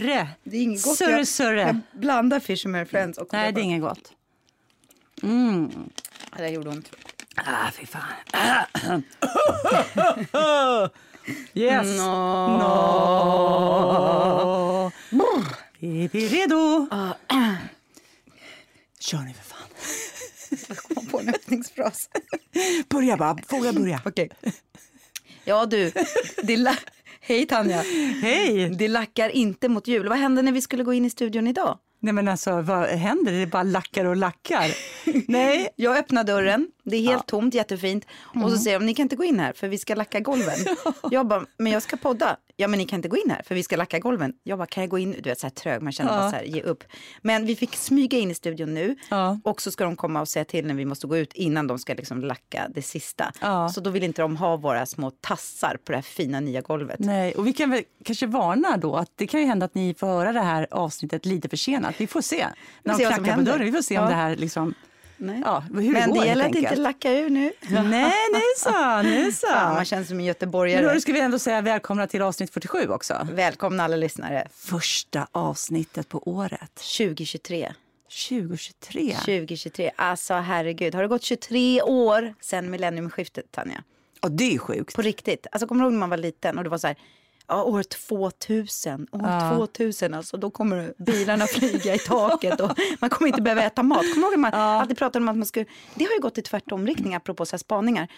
Klurre. Det är inget gott. Surre, jag, surre. jag blandar Fisherman Friends och Nej, det är inget gott. Mm. Det där gjorde ont. Ah, fy fan. yes. No. No. Är vi redo? Kör ni för fan. Jag kom på en öppningsfras. Börja bara. Våga börja. Okej. Ja du, det la- hej Tanja. Hej! Det lackar inte mot jul. Vad hände när vi skulle gå in i studion idag? Nej men alltså vad händer? Det är bara lackar och lackar. Nej. Jag öppnar dörren, det är helt tomt, jättefint. Och så säger de, ni kan inte gå in här för vi ska lacka golven. Jag bara, men jag ska podda. Ja men ni kan inte gå in här för vi ska lacka golven. Jag bara, kan jag gå in? Du vet så här trög, man känner Ja. bara så här, ge upp. Men vi fick smyga in i studion nu. Ja. Och så ska de komma och säga till när vi måste gå ut innan de ska liksom lacka det sista. Ja. Så då vill inte de ha våra små tassar på det här fina nya golvet. Nej, och vi kan väl kanske varna då att det kan ju hända att ni får höra det här avsnittet lite försenat. Vi får se. När de knackar på dörren. Vi får se om det här liksom, Nej. ja, hur Men det går det gäller att inte lacka ur nu. Nej, nu så, nu så. Fan, man känns som en Men göteborgare. då ska vi ändå säga välkomna till avsnitt 47 också. Välkomna alla lyssnare. Första avsnittet på året, 2023. 2023. 2023. Alltså herregud, har det gått 23 år sedan millenniumskiftet Tanja? Och det är sjukt. På riktigt. Alltså kommer du ihåg när man var liten och det var så här, ja år 2000, år Ja. 2000 alltså då kommer bilarna flyga i taket och man kommer inte behöva äta mat. Kommer ihåg man alltid pratade om att man skulle, det har ju gått i tvärtomriktning apropå så här spaningar.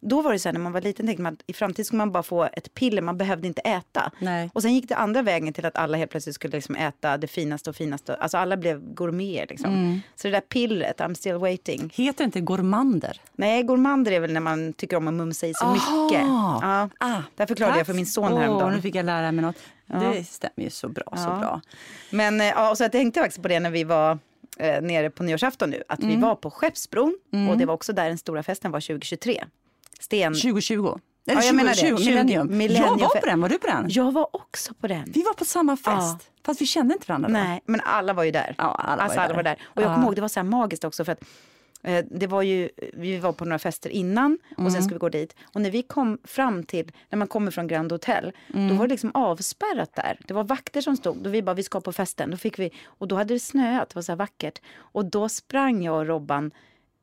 Då var det så här när man var liten tänkte man att i framtiden skulle man bara få ett piller, man behövde inte äta. Nej. Och sen gick det andra vägen till att alla helt plötsligt skulle liksom äta det finaste och finaste. Alltså alla blev gourmeter liksom. Mm. Så det där pillret, I'm still waiting. Heter det inte gourmander? Nej, gourmander är väl när man tycker om att mumsa i så Aha. mycket. Ja. Ah, Där förklarade jag för min son häromdagen. Nu fick jag lära mig något. Det stämmer ju så bra, så Ja. bra. Men eh, ja, och så jag tänkte faktiskt på det när vi var eh, nere på nyårsafton nu. Att Mm. vi var på Skeppsbron och det var också där den stora festen var 2023. Sten... 2020. Eller Ja, jag 20, menar det. 20, 20, millennium. millennium. Jag var på den, var du på den? Jag var också på den. Vi var på samma fest, Ja. fast vi kände inte varandra då. Nej, men alla var ju där. Ja, alla var alltså, ju alla där. var där. Och jag Ja. kommer ihåg, det var så magiskt också för att det var ju, vi var på några fester innan och Mm. sen skulle vi gå dit. Och när vi kom fram till, när man kommer från Grand Hotel, Mm. då var det liksom avspärrat där. Det var vakter som stod och vi bara, vi ska på festen. Då fick vi, och då hade det snöat, det var så här vackert. Och då sprang jag och Robban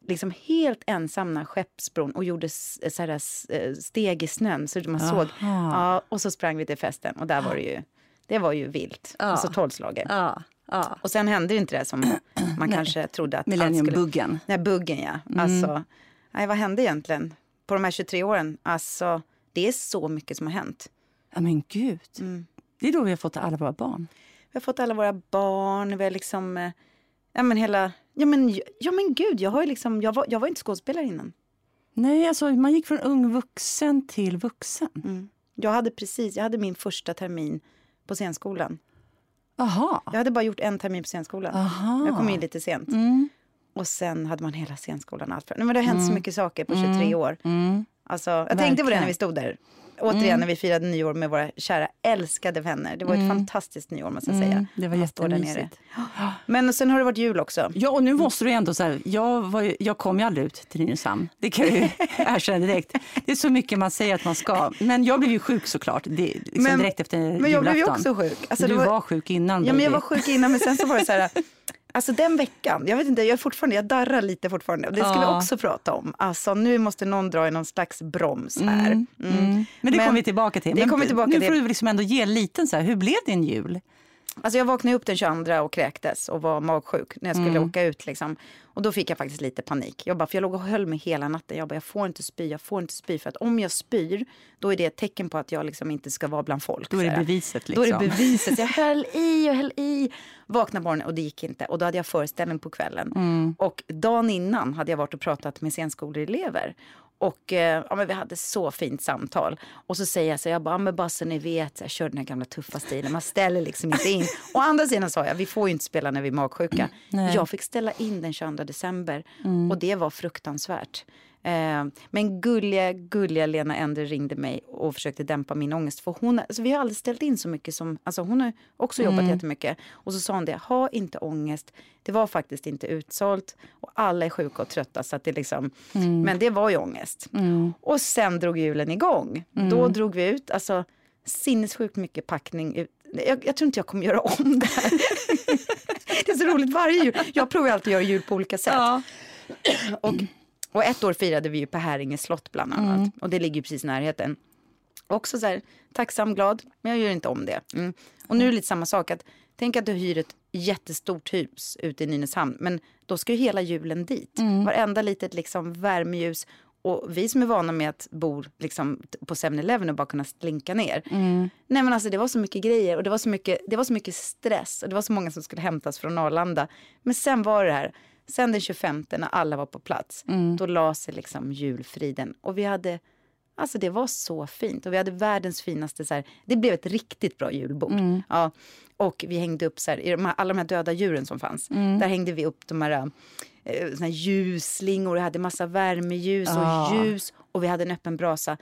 liksom helt ensamma Skeppsbron och gjorde så här, eh, steg i snön så man såg. Ja, och så sprang vi till festen och där var det ju, det var ju vilt. Ja. Alltså tolvslaget. Ja, ja. Och sen hände inte det som man kanske trodde att allt skulle... Millenniumbuggen. Nej, buggen ja. Mm. Alltså, nej, vad hände egentligen på de här 23 åren? Alltså, det är så mycket som har hänt. Ja, men gud. Mm. Det är då vi har fått alla våra barn. Vi har fått alla våra barn, vi har liksom... eh, Ja men hela... Ja men, ja, men gud, jag, har liksom, jag, var, jag var inte skådespelare innan. Nej, alltså man gick från ung vuxen till vuxen. Mm. Jag hade precis, jag hade min första termin på scenskolan. Aha. Jag hade bara gjort en termin på scenskolan. Aha. Jag kom in lite sent. Mm. Och sen hade man hela scenskolan. Nej, men det har hänt så mycket saker på 23 år. Mm. Alltså, jag tänkte på det Verkligen. när vi stod där. Återigen när vi firade nyår med våra kära älskade vänner. Det var ett fantastiskt nyår måste jag säga. Mm, det var jättemysigt. Men sen har det varit jul också. Ja, och nu måste du ändå så här, jag, var, jag kom ju aldrig ut till Nynäshamn. Det kan jag ju erkänna direkt. Det är så mycket man säger att man ska. Men jag blev ju sjuk såklart, det, liksom Men- direkt efter Men jag blev ju julafton. också sjuk. Alltså, du det var, sjuk innan. Ja, men jag var sjuk innan men sen så var det så här. Alltså den veckan, jag vet inte, jag är fortfarande, jag darrar lite fortfarande. Och det ska vi Ja. också prata om. Alltså nu måste någon dra i någon slags broms här. Mm, Mm. mm. Men det kommer vi tillbaka till. Det kommer vi tillbaka nu till. får du liksom ändå ge en liten så här, hur blev din jul? Alltså jag vaknade upp den 22 och kräktes och var magsjuk när jag skulle Mm. åka ut. Liksom. Och då fick jag faktiskt lite panik. Jag bara, för jag låg och höll mig hela natten. Jag bara, jag får inte spy, jag får inte spy. För att om jag spyr, då är det ett tecken på att jag liksom inte ska vara bland folk. Då är det beviset. Då är Liksom. det beviset. Jag höll i och höll i. Vaknade morgonen och det gick inte. Och då hade jag föreställning på kvällen. Mm. Och dagen innan hade jag varit och pratat med scenskoleelever. Och eh, ja, men vi hade så fint samtal. Och så säger jag så jag bara, men bara så ni vet, jag kör den här gamla tuffa stilen. Man ställer liksom inte in. Å andra sidan sa jag, vi får ju inte spela när vi är magsjuka. Nej. Jag fick ställa in den 22 december. Och det var fruktansvärt. Eh, men gulliga, gulliga Lena Endre ringde mig och försökte dämpa min ångest. För hon, alltså vi har aldrig ställt in så mycket som, alltså hon har också jobbat mm. jättemycket. Och så sa hon det, ha inte ångest. Det var faktiskt inte utsålt och alla är sjuka och trötta. Så att det liksom, mm. Men det var ju ångest. Mm. Och sen drog julen igång. Mm. Då drog vi ut, alltså sinnessjukt mycket packning. Ut. Jag, jag tror inte jag kommer göra om det här. det är så roligt varje jul. Jag provar alltid att göra jul på olika sätt. Ja. Och och ett år firade vi ju på Häringe slott bland annat. Mm. Och det ligger ju precis i närheten. Också så här, tacksam, glad, men jag gör inte om det. Mm. Och nu är det lite samma sak. Att, tänk att du hyr ett jättestort hus ute i Nynäshamn. Men då ska ju hela julen dit. Mm. Varenda litet liksom värmeljus. Och vi som är vana med att bo liksom på 7-Eleven och bara kunna slinka ner. Mm. Nej men alltså det var så mycket grejer och det var så mycket, det var så mycket stress. Och det var så många som skulle hämtas från Arlanda. Men sen var det här Sen den 25 när alla var på plats, mm. då la sig liksom julfriden. Och vi hade, alltså det var så fint. Och vi hade världens finaste, så här, det blev ett riktigt bra julbord. Mm. Ja, och vi hängde upp så här, i de här, alla de här döda djuren som fanns. Mm. Där hängde vi upp de här, eh, här ljusslingor, vi hade massa värmeljus och ah. ljus. Och vi hade en öppen brasa.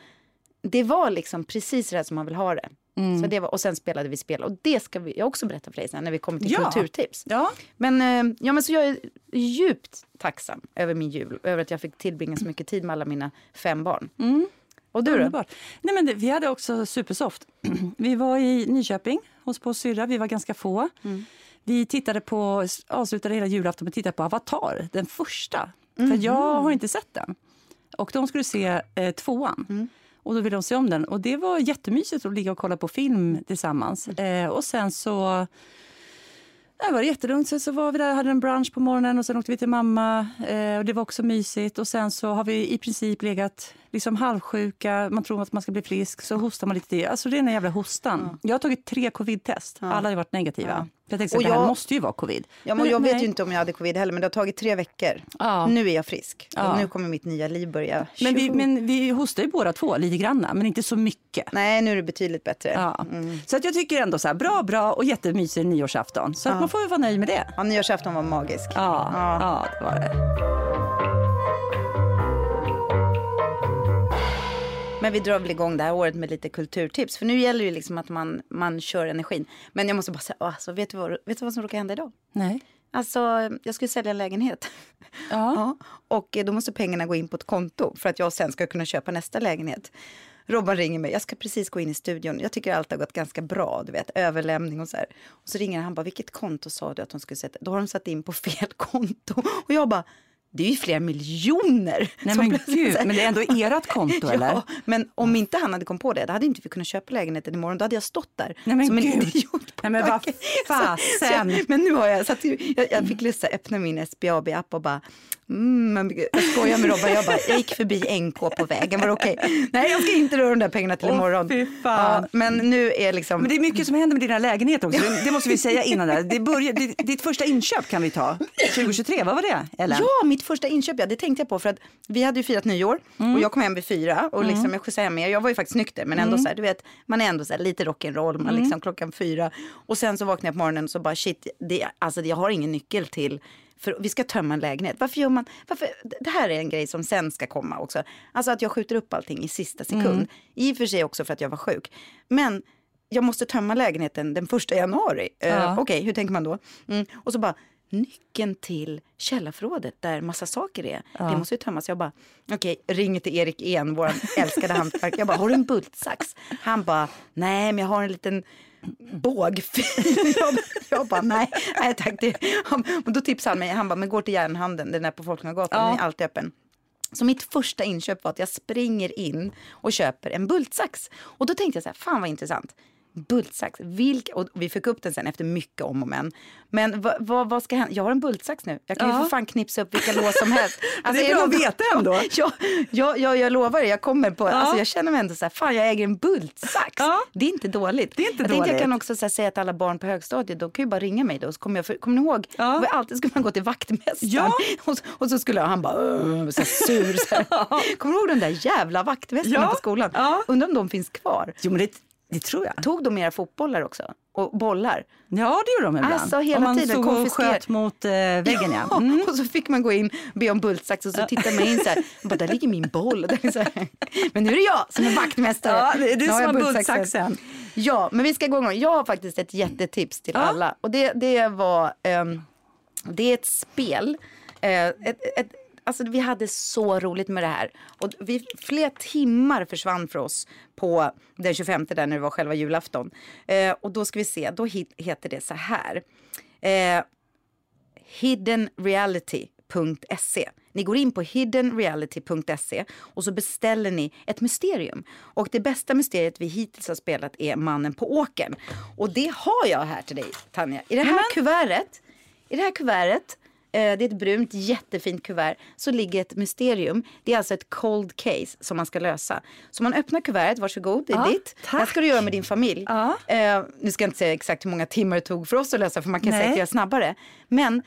Det var liksom precis det som man vill ha det. Mm. Så det var, och sen spelade vi spel och det ska vi, jag också berätta för dig sen när vi kommer till ja. kulturtips. Ja. Men, eh, ja, men så jag är djupt tacksam över min jul, över att jag fick tillbringa så mycket tid med alla mina fem barn. Mm. Och du då? Nej, men det, vi hade också supersoft. Vi var i Nyköping hos på syrra, vi var ganska få. Mm. Vi tittade på, avslutade hela julafton med att titta på Avatar, den första. Mm. För jag har inte sett den. Och de skulle se eh, tvåan. Mm. Och då ville de se om den. Och det var jättemysigt att ligga och kolla på film tillsammans. Eh, och sen så det var jättelugnt. Sen så var vi där hade en brunch på morgonen och sen åkte vi till mamma. Eh, och det var också mysigt. Och sen så har vi i princip legat liksom halvsjuka, man tror att man ska bli frisk, så hostar man lite till. Alltså det är den jävla hostan. Ja. Jag har tagit tre covid-test, ja. alla har varit negativa. Ja. Jag tänkte att det här måste ju vara covid. Ja, men, men jag nej. vet ju inte om jag hade covid heller, men det har tagit tre veckor. Ja. Nu är jag frisk och nu kommer mitt nya liv börja. Men vi, men vi hostar ju båda två lite grann, men inte så mycket. Nej, nu är det betydligt bättre. Ja. Mm. Så att jag tycker ändå så här, bra, bra och jättemysig nyårsafton. Så att man får väl vara nöjd med det. Ja, nyårsafton var magisk. Ja, ja. det var det. Men vi drar väl igång det här året med lite kulturtips. För nu gäller det liksom att man, man kör energin. Men jag måste bara säga, alltså, vet, du vad, vet du vad som råkar hända idag? Nej. Alltså, jag skulle sälja en lägenhet. Ja. ja. Och då måste pengarna gå in på ett konto för att jag sen ska kunna köpa nästa lägenhet. Robban ringer mig, jag ska precis gå in i studion. Jag tycker allt har gått ganska bra, du vet, överlämning och så här. Och så ringer han bara, vilket konto sa du att de skulle sätta? Då har de satt in på fel konto. Och jag bara, det är ju flera miljoner. Nej, men, gud, men det är ändå ert konto eller? Ja, men om inte han hade kommit på det, då hade inte vi kunnat köpa lägenheten imorgon. Då hade jag stått där Nej, men som gud. en idiot. Nej, men vad fasen. Men nu har jag, så jag, jag fick lust att öppna min SBAB-app och bara Mm, jag skojar med Robban, jag, bara, jag gick förbi NK på vägen, var okej? Okay? Nej, jag ska inte röra de där pengarna till imorgon. Fan. Ja, men nu är liksom... Men det är mycket som händer med dina lägenheter också, det måste vi säga innan. Det. Det börjar, det, ditt första inköp kan vi ta, 2023, vad var det? Ellen? Ja, mitt första inköp, ja, det tänkte jag på för att vi hade ju firat nyår mm. och jag kom hem vid fyra och liksom, mm. jag skjutsade hem er. Jag var ju faktiskt nykter men ändå mm. så här, du vet, man är ändå så här, lite rock'n'roll, man mm. liksom klockan fyra och sen så vaknade jag på morgonen och så bara shit, det, alltså jag har ingen nyckel till för vi ska tömma en lägenhet. Varför gör man, varför, det här är en grej som sen ska komma också. Alltså att jag skjuter upp allting i sista sekund. Mm. I och för sig också för att jag var sjuk. Men jag måste tömma lägenheten den första januari. Ja. Uh, Okej, okay, hur tänker man då? Mm. Och så bara, nyckeln till källarförrådet där massa saker är. Ja. Det måste ju tömmas. Jag bara, okej, okay, ringer till Erik En, vår älskade hantverkare. Jag bara, har du en bultsax? Han bara, nej, men jag har en liten bågfil. jag, jag bara, nej, nej tack. Det, han, och då tipsade han mig, han bara, men gå till järnhandeln, den är på Folkungagatan, ja. den är alltid öppen. Så mitt första inköp var att jag springer in och köper en bultsax. Och då tänkte jag så här, fan vad intressant bultsax. Vilka, och vi fick upp den sen efter mycket om och men. Men vad, vad, vad ska hända? Jag har en bultsax nu. Jag kan ja. ju för fan knipsa upp vilka lås som helst. Alltså, det är bra att veta ändå. Ja, ja, ja, jag lovar, jag kommer på, ja. alltså, jag känner mig ändå så här, fan jag äger en bultsax. Ja. Det är inte dåligt. Det är inte jag dåligt. jag kan också här, säga till alla barn på högstadiet, de kan ju bara ringa mig då. Så kommer jag, för, kommer ni ihåg? Ja. Alltid skulle man gå till vaktmästaren ja. och, och så skulle han bara, så sur. Så här. Kommer du ihåg de där jävla vaktmästarna på skolan? Undrar om de finns kvar? Jo, men det Det tror jag. Tog de era fotbollar också? Och bollar? Ja, det gjorde de ibland. Alltså, hela man tiden stod och sköt mot eh, väggen, ja. Mm. Och så fick man gå in, be om bultsax och så tittar man in så här. och Bara, där ligger min boll. Och. Men nu är det jag som är vaktmästare. Ja, det är du som har bultsaxen. bultsaxen. Ja, men vi ska gå igång. Jag har faktiskt ett jättetips till Ja. alla. Och det, det var, ehm, det är ett spel. Eh, ett, ett, alltså vi hade så roligt med det här. Och vi, flera timmar försvann för oss på den 25 där när det var själva julafton. Eh, och då ska vi se, då heter det så här. Eh, hiddenreality.se. Ni går in på hiddenreality.se och så beställer ni ett mysterium. Och det bästa mysteriet vi hittills har spelat är Mannen på åkern. Och det har jag här till dig Tanja. I det här kuvertet, i det här kuvertet det är ett brunt jättefint kuvert. Så ligger ett mysterium. Det är alltså ett cold case som man ska lösa. Så man öppnar kuvertet, varsågod, det är Ja, ditt. Det här tack. ska du göra med din familj. Ja. Eh, nu ska jag inte säga exakt hur många timmar det tog för oss att lösa för man kan Nej. säkert göra snabbare. Men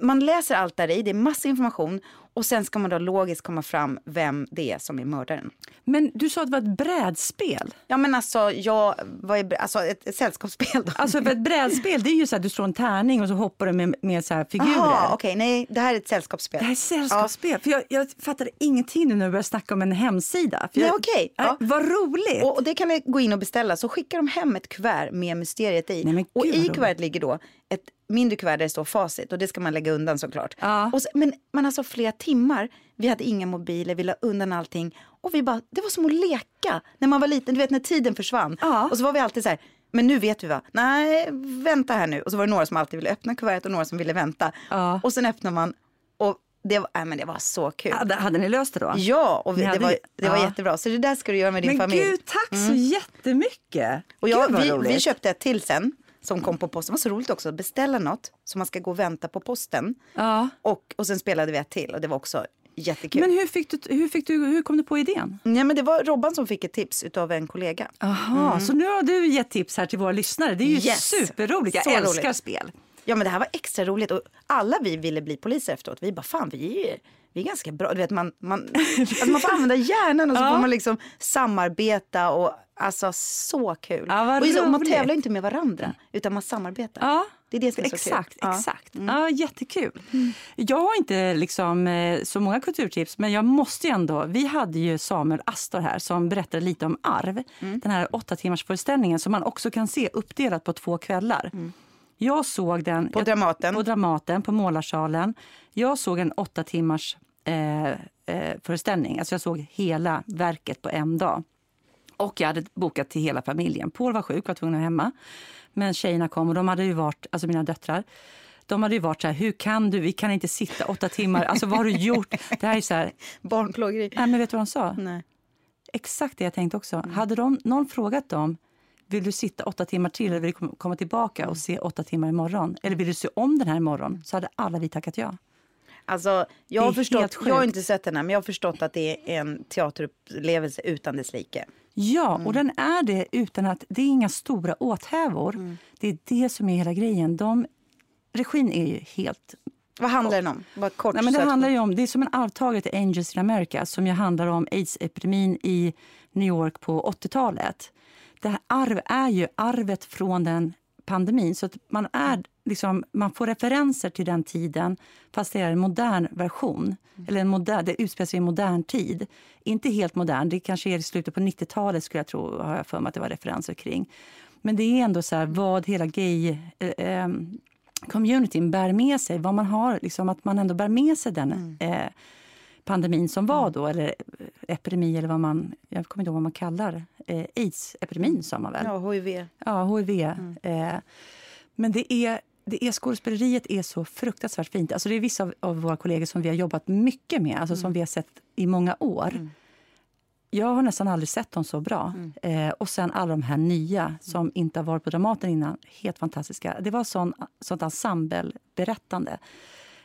man läser allt där i, det är massa information och sen ska man då logiskt komma fram vem det är som är mördaren. Men du sa att det var ett brädspel. Ja men alltså, jag, vad är, alltså ett, ett sällskapsspel då. Alltså för ett brädspel det är ju så att du slår en tärning och så hoppar du med, med så här figurer. Jaha, okej, nej det här är ett sällskapsspel. Det här är sällskapsspel. För jag, jag fattade ingenting nu när du började snacka om en hemsida. För Nej, jag. Nej, Ja. Vad roligt! Och, och det kan ni gå in och beställa så skickar de hem ett kuvert med mysteriet i. Nej, men och gud, vad i kuvertet ligger då ett mindre kuvert där det står facit och det ska man lägga undan såklart. Ja. Och så, men man alltså flera timmar, vi hade inga mobiler, vi la undan allting och vi bara, det var som att leka när man var liten, du vet när tiden försvann. Ja. Och så var vi alltid så här, men nu vet vi va, nej vänta här nu. Och så var det några som alltid ville öppna kuvertet och några som ville vänta. Ja. Och sen öppnar man och det var, äh, men det var så kul. Hade, hade ni löst det då? Ja, och vi, det, var, det var ja. jättebra. Så det där ska du göra med din Men familj. gud, tack så jättemycket! Och jag, vi, vi köpte ett till sen som kom på posten. Det var så roligt också att beställa något som man ska gå och vänta på posten. Ja. Och, och sen spelade vi ett till och det var också jättekul. Men hur, fick du, hur, fick du, hur kom du på idén? Nej, men det var Robban som fick ett tips utav en kollega. Aha, så nu har du gett tips här till våra lyssnare. Det är ju Yes. superroligt. Jag Så älskar roligt. spel. Ja men det här var extra roligt och alla vi ville bli poliser efteråt. Vi bara fan vi är, vi är ganska bra. Du vet man, man, alltså, man får använda hjärnan och så Ja. får man liksom samarbeta och alltså så kul. Ja, och, och man tävlar inte med varandra utan man samarbetar. Ja, Det är det som är så exakt, kul. Ja. Mm. exakt. Ja, jättekul. Jag har inte liksom, eh, så många kulturtips, men jag måste ju ändå... Vi hade ju Samuel Astor här som berättade lite om arv. Mm. Den här åtta timmars föreställningen som man också kan se uppdelat på två kvällar. Jag såg den Mm. På Dramaten. på Dramaten, på Målarsalen. Jag såg en åtta timmars eh, eh, föreställning. Alltså jag såg hela verket på en dag. Och jag hade bokat till hela familjen. Paul var sjuk, var tvungen att hemma. Men tjejerna kom och de hade ju varit, alltså mina döttrar, de hade ju varit så här, hur kan du, vi kan inte sitta åtta timmar, alltså vad har du gjort? Det här är så här, Barnplågeri. nej men vet du vad de sa? Nej. Exakt det jag tänkte också. Hade de, någon frågat dem, vill du sitta åtta timmar till eller vill du kom- komma tillbaka och se åtta timmar imorgon? Eller vill du se om den här imorgon? Så hade alla vi tackat ja. Alltså, jag har förstått, jag har inte sett den här, men jag har förstått att det är en teaterupplevelse utan dess like. Ja, och den är det utan att det är inga stora åthävor. Det är det som är hela grejen. De, regin är ju helt... Vad handlar den om? Bara kort. Nej, men det att- handlar ju om, det är som en arvtagare till Angels in America som ju handlar om aids-epidemin i New York på 80-talet. Det här arv är ju arvet från den pandemin. Så man, är, liksom, man får referenser till den tiden fast det är en modern version. Eller en modern, det utspelar sig i modern tid. Inte helt modern, det kanske är i slutet på 90-talet skulle jag tro, har jag för mig att det var referenser kring. Men det är ändå så här, vad hela gay... Eh, eh, communityn bär med sig. Vad man har, liksom, att man ändå bär med sig den eh, pandemin som var då, eller epidemi eller vad man, jag kommer inte ihåg vad man kallar eh, aids-epidemin sa man väl? Ja, hiv. Ja, hiv. Eh, men det är, det är skådespeleriet är så fruktansvärt fint. Alltså det är vissa av, av våra kollegor som vi har jobbat mycket med, alltså som vi har sett i många år. Jag har nästan aldrig sett dem så bra. Eh, och sen alla de här nya som inte har varit på Dramaten innan. Helt fantastiska. Det var sån, sånt ensembleberättande.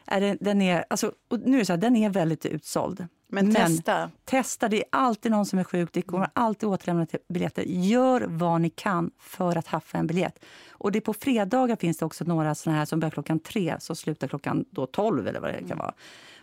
Är det, den, är, alltså, nu är det så här, den är väldigt utsåld. Men, testa. Testa, det är alltid någon som är sjuk, det kommer alltid återlämna biljetter. Gör vad ni kan för att haffa en biljett. Och det på fredagar finns det också några såna här som börjar klockan tre, så slutar klockan då tolv eller vad det kan mm. vara.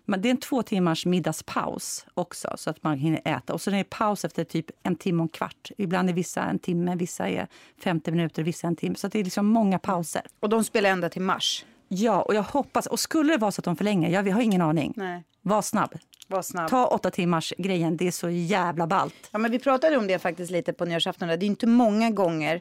Men det är en två timmars middagspaus också så att man hinner äta. Och så är det paus efter typ en timme och en kvart. Ibland är vissa en timme, vissa är 50 minuter, vissa en timme. Så det är liksom många pauser. Och de spelar ända till mars? Ja, och jag hoppas. Och skulle det vara så att de förlänger, ja, vi har ingen aning. Nej. Var snabb. Var snabb. Ta åtta timmars grejen, det är så jävla ballt. Ja, men vi pratade om det faktiskt lite på nyårsafton. Det är inte många gånger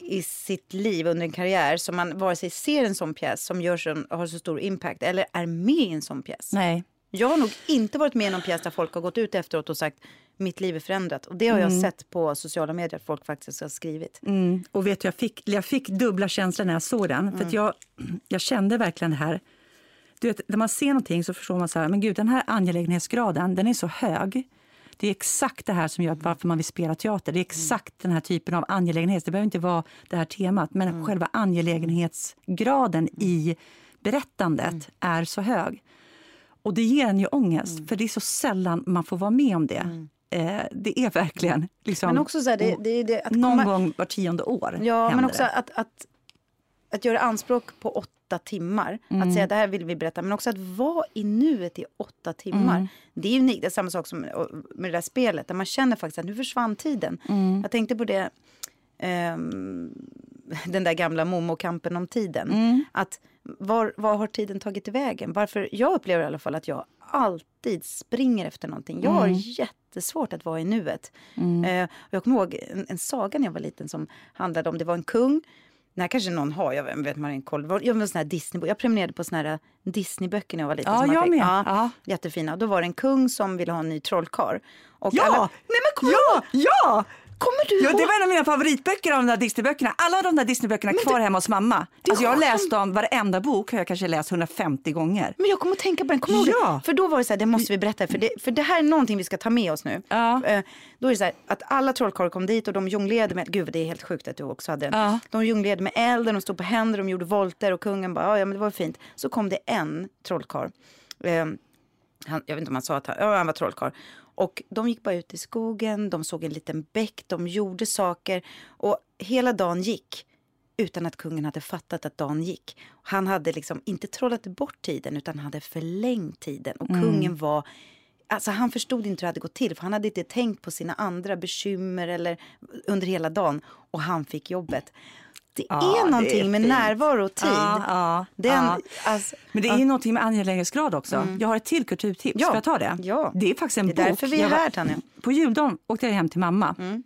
i sitt liv under en karriär som man vare sig ser en sån pjäs som gör så, har så stor impact eller är med i en sån pjäs. Nej. Jag har nog inte varit med i någon pjäs där folk har gått ut efteråt och sagt mitt liv är förändrat. Och det har jag mm. sett på sociala medier att folk faktiskt har skrivit. Mm. Och vet jag fick, jag fick dubbla känslor när jag såg den. Mm. För jag, jag kände verkligen det här. Du vet, när man ser någonting så förstår man så här, men gud den här angelägenhetsgraden den är så hög. Det är exakt det här som gör varför man vill spela teater. Det är exakt den här typen av angelägenhet. Det behöver inte vara det här temat, men mm. själva angelägenhetsgraden i berättandet mm. är så hög. Och det ger en ju ångest, mm. för det är så sällan man får vara med om det. Mm. Eh, det är verkligen liksom, men också så här, det, det, det, att någon komma... gång var tionde år. Ja, men också att, att, att göra anspråk på åtta timmar. Mm. Att säga det här vill vi berätta, men också att vara i nuet i åtta timmar. Mm. Det är unikt. Det är samma sak som med det där spelet, där man känner faktiskt att nu försvann tiden. Mm. Jag tänkte på det, um, den där gamla Momo-kampen om tiden. Mm. Att var, var har tiden tagit vägen? Varför, jag upplever i alla fall att jag alltid springer efter någonting. Jag har mm. jättesvårt att vara i nuet. Mm. Eh, jag kommer ihåg en, en, saga när jag var liten som handlade om, det var en kung här kanske någon har, jag vet man koll. Jag, var sån här Disney, jag prenumererade på såna här Disneyböcker när jag var liten. Ja, jag med. Ja, ja. Jättefina. Då var det en kung som ville ha en ny trollkarl. ja! Alla, nej men ja! ja! Kommer du ja, Det var en av mina favoritböcker av de där Disneyböckerna. Alla de där Disneyböckerna är kvar det, hemma hos mamma. Alltså jag har läst dem, varenda bok har jag kanske läst 150 gånger. Men jag kommer att tänka på den, kommer ja. För då var det så här, det måste vi berätta, för det, för det här är någonting vi ska ta med oss nu. Ja. Uh, då är det så här, att alla trollkarlar kom dit och de jonglerade med, gud det är helt sjukt att du också hade den. Ja. De jonglerade med elden, de stod på händer, de gjorde volter och kungen bara, ja men det var fint. Så kom det en trollkarl. Uh, han, jag vet inte om han sa att han, ja, han var trollkarl. Och de gick bara ut i skogen, de såg en liten bäck, de gjorde saker. Och hela dagen gick utan att kungen hade fattat att dagen gick. Han hade liksom inte trollat bort tiden utan hade förlängt tiden. Och mm. kungen var Alltså han förstod inte hur det hade gått till för han hade inte tänkt på sina andra bekymmer eller under hela dagen och han fick jobbet. Det ja, är någonting är med närvaro och tid. Ja, ja, Den. Alltså, Men det är ja. någonting med angelägenhetsgrad också. Mm. Jag har ett till kulturtips. Ja. Ska jag ta det? Ja. Det är faktiskt en bok. Det är därför vi är här, Tanja. På juldagen åkte jag hem till mamma. Mm.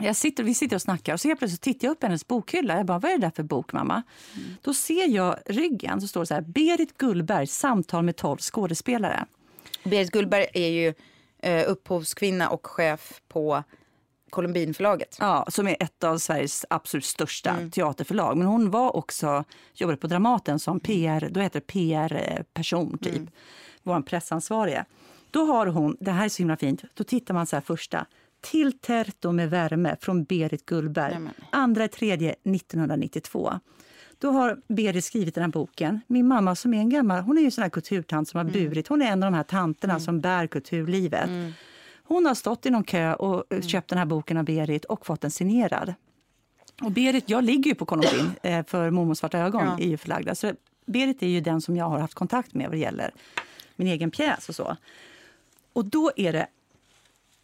Jag sitter, vi sitter och snackar och så plötsligt tittar jag upp hennes bokhylla. Jag bara, vad är det där för bok mamma? Mm. Då ser jag ryggen så står det så här, Berit Gullberg, samtal med tolv skådespelare. Berit Gullberg är ju eh, upphovskvinna och chef på Columbinförlaget. Ja, som är ett av Sveriges absolut största mm. teaterförlag. Men hon var också, jobbade på Dramaten som PR, då heter PR-person typ. Mm. Var en pressansvarige. Då har hon, det här är så himla fint, då tittar man så här första. Till Terto med värme från Berit Gullberg. Jamen. Andra tredje 1992. Då har Berit skrivit den här boken. Min mamma som är en gammal, hon är ju sån här kulturtant som har mm. burit, hon är en av de här tanterna mm. som bär kulturlivet. Mm. Hon har stått i någon kö och mm. köpt den här boken av Berit och fått den signerad. Och Berit, jag ligger ju på Colombin eh, för Momo svarta ögon ja. i förlagda. Så Berit är ju den som jag har haft kontakt med vad det gäller min egen pjäs och så. Och då är det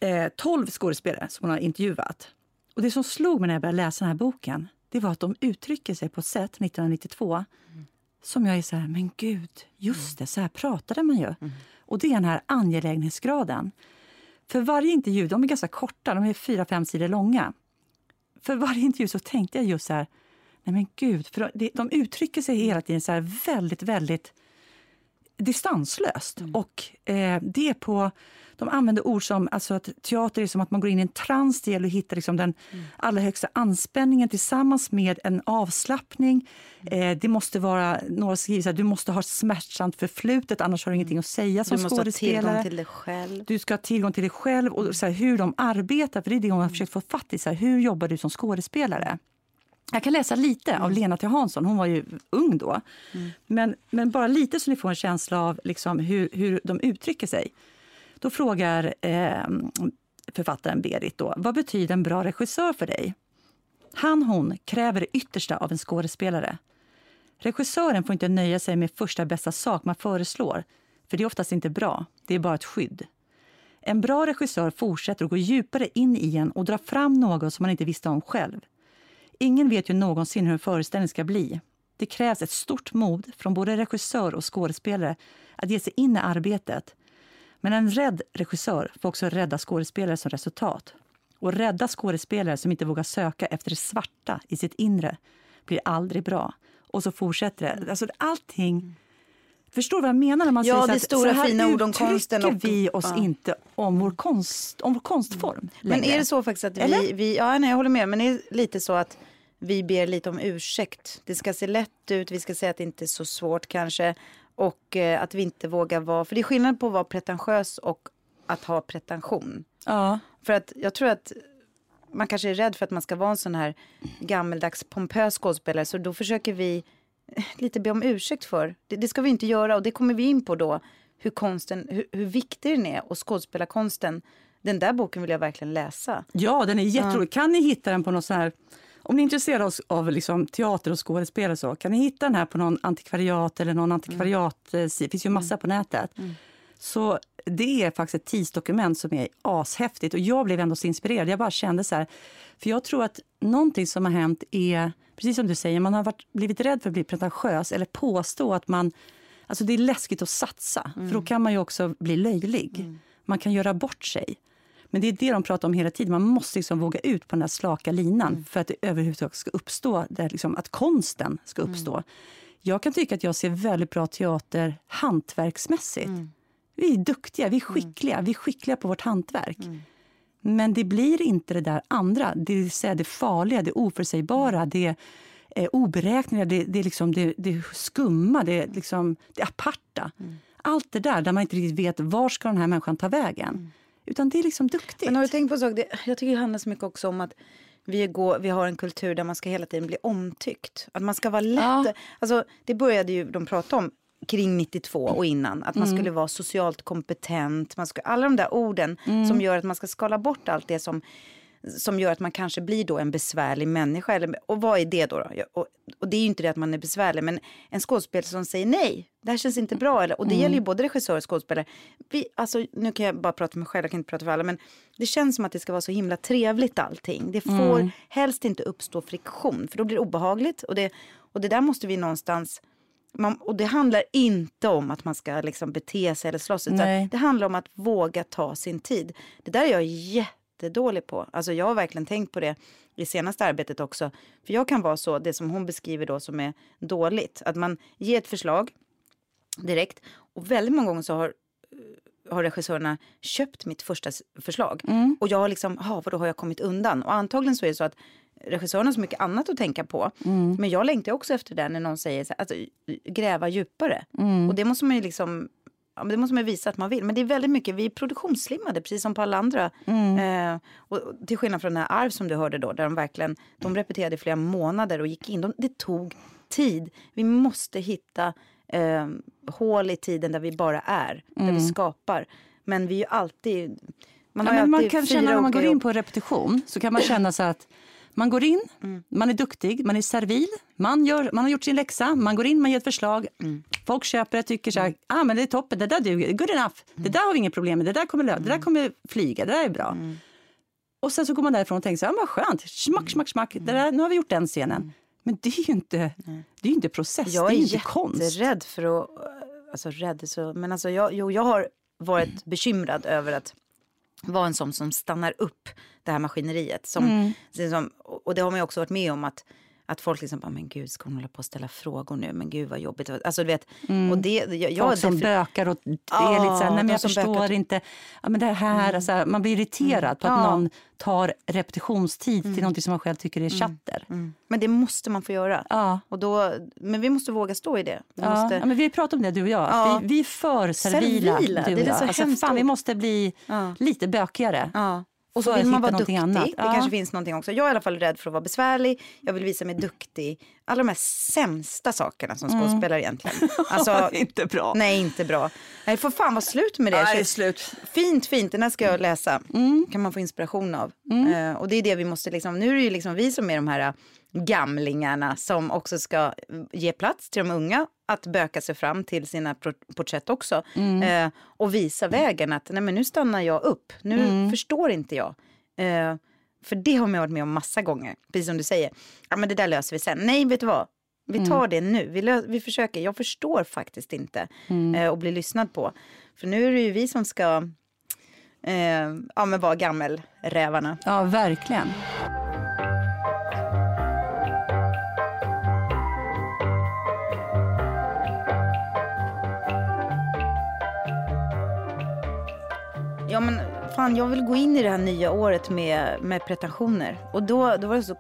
eh, 12 skådespelare som hon har intervjuat. Och det som slog mig när jag började läsa den här boken, det var att de uttrycker sig på ett sätt 1992 mm. som jag är så här, men gud, just det, så här pratade man ju. Mm. Och det är den här angelägenhetsgraden. För varje intervju, de är ganska korta, de är fyra, fem sidor långa. För varje intervju så tänkte jag just så här, nej men gud, för de, de uttrycker sig hela tiden så här väldigt, väldigt distanslöst. Mm. Och eh, det på, de använder ord som alltså att teater är som att man går in i en trans. Det gäller att hitta liksom den mm. allra högsta anspänningen tillsammans med en avslappning. Mm. Eh, det måste vara, några skriver så här, du måste ha smärtsamt förflutet annars har du ingenting att säga som skådespelare. Du måste ha tillgång till dig själv. Du ska ha tillgång till dig själv och så här, hur de arbetar. För det är det hon har försökt få fatt i. Så här, hur jobbar du som skådespelare? Jag kan läsa lite mm. av Lena T Hansson, hon var ju ung då. Mm. Men, men bara lite så ni får en känsla av liksom hur, hur de uttrycker sig. Då frågar eh, författaren Berit då, vad betyder en bra regissör för dig? Han, hon kräver det yttersta av en skådespelare. Regissören får inte nöja sig med första bästa sak man föreslår, för det är oftast inte bra. Det är bara ett skydd. En bra regissör fortsätter att gå djupare in i en och dra fram något som man inte visste om själv. Ingen vet ju någonsin hur en föreställning ska bli. Det krävs ett stort mod från både regissör och skådespelare att ge sig in i arbetet. Men en rädd regissör får också rädda skådespelare som resultat. Och rädda skådespelare som inte vågar söka efter det svarta i sitt inre blir aldrig bra. Och så fortsätter det. Alltså allting... Förstår du vad jag menar när man Ja, säger att stora så här fina ord om konsten och- vi oss ja. inte om vår, konst, om vår konstform Men längre. är det så faktiskt att vi, vi ja, nej, jag håller med, men är det lite så att vi ber lite om ursäkt. Det ska se lätt ut, vi ska säga att det inte är så svårt kanske och eh, att vi inte vågar vara, för det är skillnad på att vara pretentiös och att ha pretension. Ja. För att jag tror att man kanske är rädd för att man ska vara en sån här gammeldags pompös skådespelare så då försöker vi eh, lite be om ursäkt för. Det, det ska vi inte göra och det kommer vi in på då. Hur konsten, hur, hur viktig den är och skådespelarkonsten. Den där boken vill jag verkligen läsa. Ja, den är jätterolig. Kan ni hitta den på någon sån här... Om ni är intresserade av, liksom teater och skådespel och så, kan ni hitta den här på någon antikvariat eller någon antikvariat... eh, Det finns ju massa på nätet. Så det är faktiskt ett tidsdokument som är ashäftigt och jag blev ändå så inspirerad. Jag bara kände så här, för jag tror att någonting som har hänt är, precis som du säger, man har varit, blivit rädd för att bli pretentiös eller påstå att man, alltså det är läskigt att satsa, för då kan man ju också bli löjlig. Man kan göra bort sig. Men det är det de pratar om hela tiden. Man måste liksom våga ut på den där slaka linan för att det överhuvudtaget ska uppstå, där liksom, att konsten ska uppstå. Jag kan tycka att jag ser väldigt bra teater hantverksmässigt. Vi är duktiga, vi är skickliga, vi är skickliga på vårt hantverk. Men det blir inte det där andra, det vill säga det farliga, det oförutsägbara, det eh, oberäkneliga, det, det, är liksom, det, det skumma, det, är liksom, det aparta. Allt det där, där man inte riktigt vet var ska den här människan ta vägen. Utan det är liksom duktigt. Men har du tänkt på en sak? Det, jag tycker det handlar så mycket också om att vi, går, vi har en kultur där man ska hela tiden bli omtyckt. Att man ska vara lätt. Ja. Alltså, det började ju de prata om kring 92 och innan. Att man skulle vara socialt kompetent. Man ska, alla de där orden som gör att man ska skala bort allt det som som gör att man kanske blir då en besvärlig människa. Eller, och vad är det då? då? Och, och det är ju inte det att man är besvärlig, men en skådespelare som säger nej, det här känns inte bra. Eller, och det gäller ju både regissör och skådespelare. Vi, alltså, nu kan jag bara prata för mig själv, jag kan inte prata för alla, men det känns som att det ska vara så himla trevligt allting. Det får helst inte uppstå friktion, för då blir det obehagligt. Och det, och det där måste vi någonstans man, och det handlar inte om att man ska liksom bete sig eller slåss. Utan Nej. det handlar om att våga ta sin tid. Det där är jag jättedålig på. Alltså jag har verkligen tänkt på det i senaste arbetet också. För jag kan vara så, det som hon beskriver då som är dåligt. Att man ger ett förslag direkt. Och väldigt många gånger så har har regissörerna köpt mitt första förslag. Och jag har liksom, ha, vadå har jag kommit undan? Och antagligen så är det så att regissören har så mycket annat att tänka på. Men jag längtar också efter det när någon säger så här, alltså, gräva djupare. Och det måste man ju liksom Ja, men det måste man visa att man vill. Men det är väldigt mycket, vi är produktionsslimmade precis som på alla andra. Eh, och, och till skillnad från den här Arv som du hörde då, där de verkligen, de repeterade i flera månader och gick in. De, det tog tid. Vi måste hitta eh, hål i tiden där vi bara är, där vi skapar. Men vi är ju alltid, man Ja, men man kan känna när man går in på repetition så kan man känna så att man går in, man är duktig, man är servil, man, gör, man har gjort sin läxa, man går in, man ger ett förslag. Folk köper det, tycker så här, ah, men det är toppen, det där duger, good enough, det där har vi inget problem med, det där kommer, lö- det där kommer flyga, det där är bra. Och sen så går man därifrån och tänker så här, ah, vad skönt, smack, smack, smack, det där, nu har vi gjort den scenen. Men det är ju inte, det är inte process, Jag det är är inte konst. jätterädd för att... Alltså rädd så... Men alltså jag, jo, jag har varit bekymrad över att vara en sån som stannar upp det här maskineriet. Som, Mm. som, och det har man ju också varit med om att att folk liksom bara, men gud, ska hon hålla på att ställa frågor nu? Men gud vad jobbigt. Alltså du vet, och det, jag, jag Mm. Folk som defin- bökar och det är Ja, lite så här, nej men jag förstår bökar. inte. Ja, men det här, alltså, man blir irriterad på att Ja. någon tar repetitionstid till något som man själv tycker är chatter. Mm. Men det måste man få göra. Ja. Och då, men vi måste våga stå i det. Vi Ja, måste, ja, men vi har pratat om det du och jag. Ja. Vi, vi är för servila, Servila, du och det är jag. så Alltså, fan, vi måste bli lite bökigare. Och så vill man vara duktig. annat. Det Ja. kanske finns någonting också. Jag är i alla fall rädd för att vara besvärlig. Jag vill visa mig duktig. Alla de här sämsta sakerna som skådespelare egentligen. Alltså, inte bra. nej, inte bra. Nej, får fan vara slut med det. Nej, slut. Fint, fint. Den här ska jag läsa. kan man få inspiration av. Eh, och det är det vi måste liksom, nu är det ju liksom vi som är de här eh, gamlingarna som också ska eh, ge plats till de unga att böka sig fram till sina porträtt också. Eh, och visa vägen att nej men nu stannar jag upp, nu förstår inte jag. Eh, för det har man varit med om massa gånger, precis som du säger. Ja men det där löser vi sen. Nej vet du vad, vi tar det nu, vi, lö- vi försöker. Jag förstår faktiskt inte eh, och bli lyssnad på. För nu är det ju vi som ska eh, ja, men vara gammelrävarna. Ja, verkligen. Fan jag vill gå in i det här nya året med, med pretensioner. Och då, då var det så...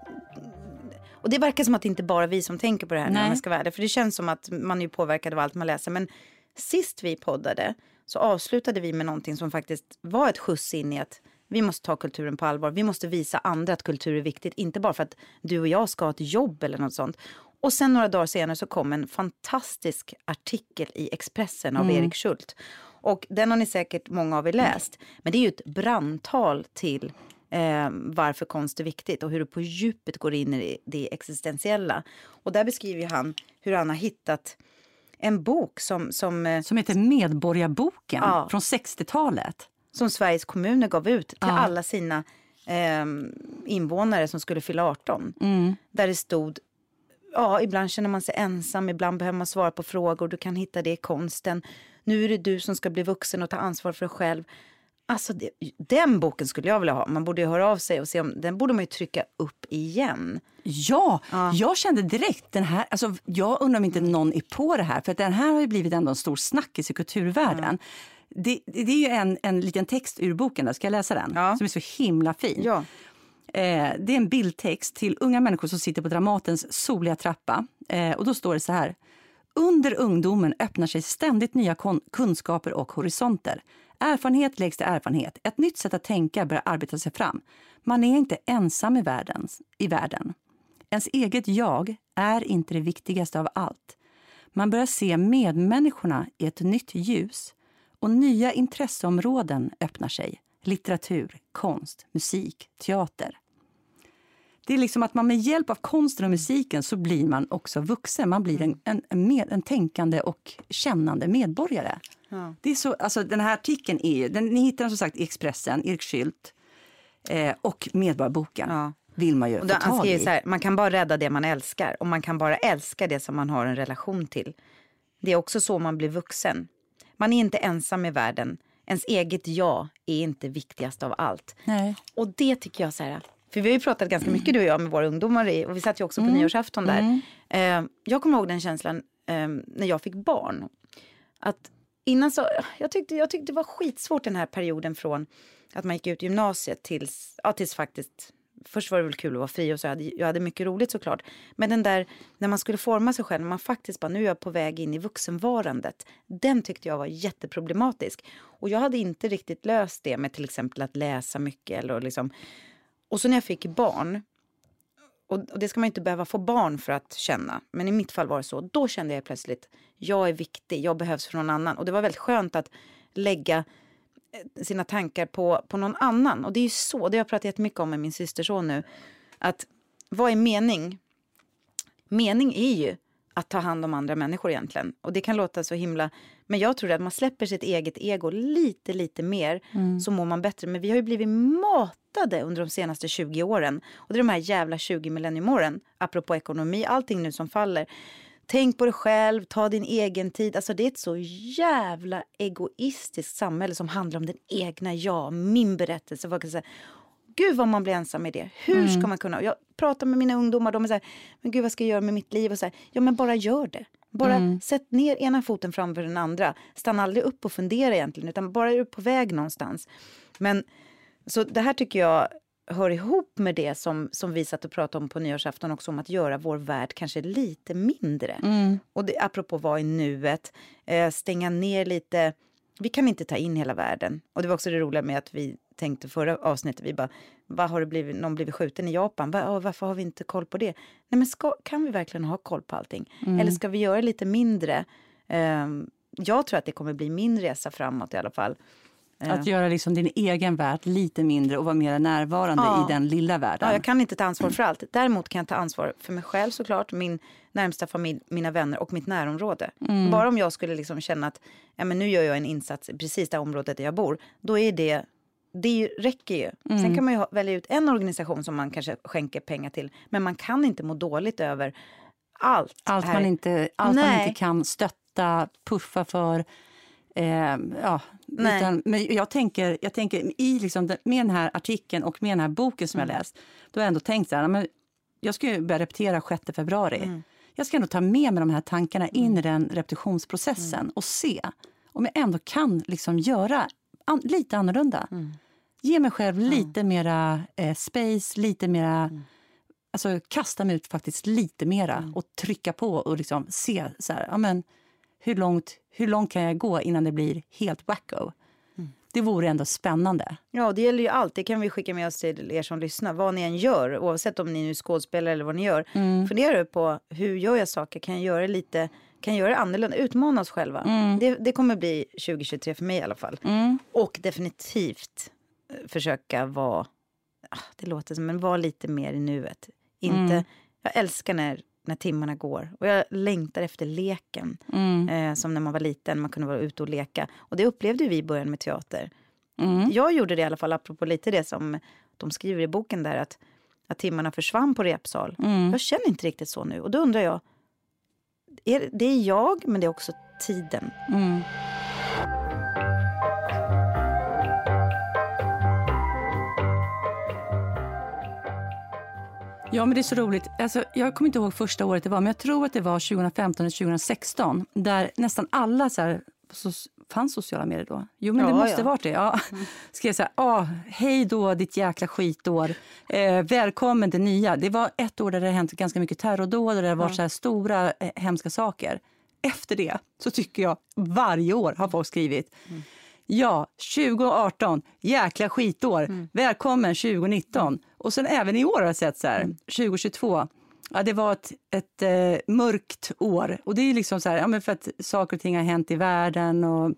Och det verkar som att det inte bara är vi som tänker på det här Nej. om jag ska vara ärlig. För det känns som att man är påverkad av allt man läser. Men sist vi poddade så avslutade vi med någonting som faktiskt var ett skjuts in i att vi måste ta kulturen på allvar. Vi måste visa andra att kultur är viktigt. Inte bara för att du och jag ska ha ett jobb eller något sånt. Och sen några dagar senare så kom en fantastisk artikel i Expressen av Erik Schult. Och den har ni säkert många av er läst. Men det är ju ett brandtal till eh, varför konst är viktigt och hur det på djupet går in i det existentiella. Och där beskriver han hur han har hittat en bok som, som, eh, Som heter Medborgarboken Ja. från 60-talet. som Sveriges kommuner gav ut till Ja. alla sina eh, invånare som skulle fylla 18. Där det stod Ja, ibland känner man sig ensam, ibland behöver man svara på frågor. Du kan hitta det i konsten. Nu är det du som ska bli vuxen och ta ansvar för dig själv. Alltså, det, den boken skulle jag vilja ha. Man borde ju höra av sig och se om den borde man ju trycka upp igen. Ja, Ja. jag kände direkt den här, alltså jag undrar om inte någon är på det här, för att den här har ju blivit ändå en stor snackis i kulturvärlden. Det, det är ju en, en liten text ur boken, där. ska jag läsa den? Ja. Som är så himla fin. Ja. Eh, det är en bildtext till unga människor som sitter på Dramatens soliga trappa. Eh, och då står det så här. Under ungdomen öppnar sig ständigt nya kunskaper och horisonter. Erfarenhet läggs till erfarenhet. Ett nytt sätt att tänka börjar arbeta sig fram. Man är inte ensam i världens, I världen. Ens eget jag är inte det viktigaste av allt. Man börjar se medmänniskorna i ett nytt ljus och nya intresseområden öppnar sig. Litteratur, konst, musik, teater. Det är liksom att man med hjälp av konsten och musiken så blir man också vuxen. Man blir en, en, en, med, en tänkande och kännande medborgare. Ja. Det är så, alltså den här artikeln är ju, den, ni hittar den som sagt i Expressen, Erik Schült eh, och Medborgarboken. Ja. Vill man ju Och få då, han tag i. så här, man kan bara rädda det man älskar och man kan bara älska det som man har en relation till. Det är också så man blir vuxen. Man är inte ensam i världen. Ens eget jag är inte viktigast av allt. Nej. Och det tycker jag så här, för vi har ju pratat ganska mycket du och jag med våra ungdomar i, och vi satt ju också på nyårsafton där. Eh, jag kommer ihåg den känslan eh, när jag fick barn. Att innan så, jag tyckte, jag tyckte det var skitsvårt den här perioden från att man gick ut gymnasiet tills, ja tills faktiskt Först var det väl kul att vara fri och så jag hade, jag hade mycket roligt såklart. Men den där när man skulle forma sig själv, när man faktiskt bara nu är jag på väg in i vuxenvarandet. Den tyckte jag var jätteproblematisk. Och jag hade inte riktigt löst det med till exempel att läsa mycket eller liksom. Och så när jag fick barn och, det ska man inte behöva få barn för att känna. Men i mitt fall var det så. Då kände jag plötsligt, jag är viktig, jag behövs för någon annan. Och det var väldigt skönt att lägga eh, sina tankar på, på någon annan. Och det är ju så, det har jag pratat jättemycket om med min systerson nu. Att vad är mening? Mening är ju att ta hand om andra människor egentligen. Och det kan låta så himla... Men jag tror att man släpper sitt eget ego lite, lite mer så mår man bättre. Men vi har ju blivit matade under de senaste 20 åren. Och det är de här jävla 20 millenniumåren, apropå ekonomi, allting nu som faller. Tänk på dig själv, ta din egen tid. Alltså det är ett så jävla egoistiskt samhälle som handlar om den egna jag, min berättelse. Vad kan säga? Gud vad man blir ensam i det. Hur ska man kunna? Jag pratar med mina ungdomar, de är så här, men gud vad ska jag göra med mitt liv? Och så här, ja men bara gör det. Bara sätt ner ena foten framför den andra. Stanna aldrig upp och fundera egentligen, utan bara är du på väg någonstans. Men så det här tycker jag hör ihop med det som, som vi satt och pratade om på nyårsafton också, om att göra vår värld kanske lite mindre. Och det, apropå vara i nuet, eh, stänga ner lite. Vi kan inte ta in hela världen. Och det var också det roliga med att vi tänkte förra avsnittet. Vi bara, vad har det blivit, någon blivit skjuten i Japan? Va, varför har vi inte koll på det? Nej men ska, kan vi verkligen ha koll på allting? Mm. Eller ska vi göra lite mindre? Um, jag tror att det kommer bli min resa framåt i alla fall. Att göra liksom din egen värld lite mindre och vara mer närvarande Ja. i den lilla världen. Ja, jag kan inte ta ansvar för allt. Däremot kan jag ta ansvar för mig själv såklart, min närmsta familj, mina vänner och mitt närområde. Mm. Bara om jag skulle liksom känna att ja, men nu gör jag en insats i precis det området där jag bor, då är det det räcker ju. Mm. Sen kan man ju välja ut en organisation som man kanske skänker pengar till. Men man kan inte må dåligt över allt. allt här. man, inte, allt man inte kan stötta, puffa för. Eh, ja, Nej. utan, men jag tänker, jag tänker i liksom med den här artikeln och med den här boken som Mm. jag läst, då har jag ändå tänkt så här, men jag ska ju börja repetera 6 februari. Mm. Jag ska ändå ta med mig de här tankarna in i den repetitionsprocessen Mm. och se om jag ändå kan liksom göra an, lite annorlunda. Mm. Ge mig själv lite mera eh, space, lite mera Mm. alltså, kasta mig ut faktiskt lite mera och trycka på och liksom se så här, ja, men, hur, långt, hur långt kan jag gå innan det blir helt wacko. Det vore ändå spännande. Ja, det gäller ju allt. Det kan vi skicka med oss till er som lyssnar. Vad ni än gör, oavsett om ni nu är skådespelare eller vad ni gör. Fundera på hur gör jag saker? Kan jag göra det lite kan jag göra det annorlunda? Utmana oss själva. Det, det kommer bli 2023 för mig i alla fall. Och definitivt eh, försöka vara, ah, det låter som, men vara lite mer i nuet. Inte, Jag älskar när, när timmarna går och jag längtar efter leken. Eh, som när man var liten, man kunde vara ute och leka. Och det upplevde vi i början med teater. Jag gjorde det i alla fall, apropå lite det som de skriver i boken där, att, att timmarna försvann på repsal. Jag känner inte riktigt så nu. Och då undrar jag, är, det är jag, men det är också tiden. Ja, men det är så roligt. Alltså, jag kommer inte ihåg första året det var, men jag tror att det var 2015 eller 2016 där nästan alla så här, så, fanns sociala medier då? Jo, men Ja, det måste ja. Mm. varit det. Ja. Skrev så här, ah, hej då ditt jäkla skitår. Eh, välkommen det nya. Det var ett år där det hänt ganska mycket terrordåd och det har varit så här stora eh, hemska saker. Efter det så tycker jag varje år har folk skrivit Ja, 2018, jäkla skitår. Välkommen 2019. Och sen även i år har jag sett så här, 2022. Ja, det var ett, ett eh, mörkt år. Och det är liksom så här, ja, men för att saker och ting har hänt i världen och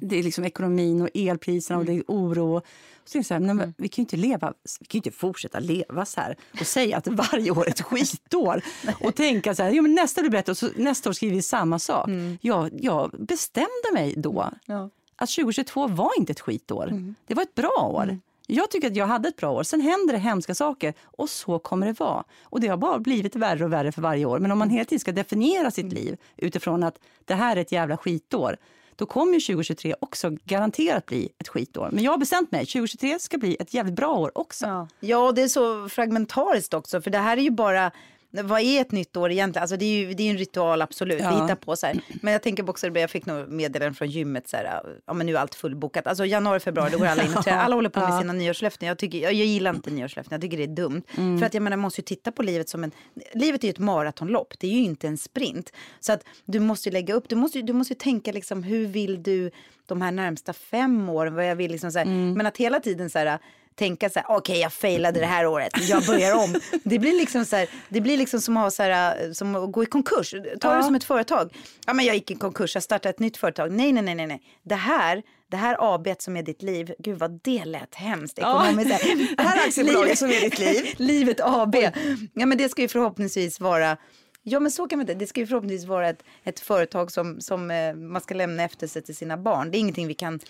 det är liksom ekonomin och elpriserna och det är oro. Och så är det så här, nej, men vi kan ju inte leva, vi kan inte fortsätta leva så här och säga att varje år är ett skitår och tänka så här, jo, men nästa blir bättre och så, nästa år skriver vi samma sak. Jag, jag bestämde mig då Ja. att 2022 var inte ett skitår. Det var ett bra år. Jag tycker att jag hade ett bra år. Sen händer det hemska saker och så kommer det vara. Och det har bara blivit värre och värre för varje år. Men om man hela tiden ska definiera sitt liv utifrån att det här är ett jävla skitår, då kommer ju 2023 också garanterat bli ett skitår. Men jag har bestämt mig, 2023 ska bli ett jävligt bra år också. Ja. ja, det är så fragmentariskt också. För det här är ju bara... Vad är ett nytt år egentligen? Alltså det är ju det är en ritual, absolut. Ja. Vi hittar på så här. Men jag tänker också, jag fick nog meddelanden från gymmet så här, ja men nu är allt fullbokat. Alltså januari, februari, då går alla in och tränar. Alla håller på med Ja. sina nyårslöften. Jag, tycker, jag, jag gillar inte nyårslöften, jag tycker det är dumt. För att jag menar, man måste ju titta på livet som en... Livet är ju ett maratonlopp, det är ju inte en sprint. Så att du måste ju lägga upp, du måste, du måste tänka liksom, hur vill du de här närmsta fem åren, vad jag vill liksom så här. Men att hela tiden så här tänka så här, okej jag failade det här året, jag börjar om. Det blir liksom så här, det blir liksom som att, ha så här, som att gå i konkurs. Ta det Ja. som ett företag. Ja men jag gick i konkurs, jag startade ett nytt företag. Nej, nej, nej, nej, nej. Det här, det här AB som är ditt liv, gud vad det lät hemskt Ja. ekonomiskt. Så Det här aktiebolaget som är ditt liv. Livet AB. Ja men det ska ju förhoppningsvis vara Ja men så kan man inte. Det ska ju förhoppningsvis vara ett, ett företag som, som eh, man ska lämna efter sig till sina barn. Det är ingenting vi kan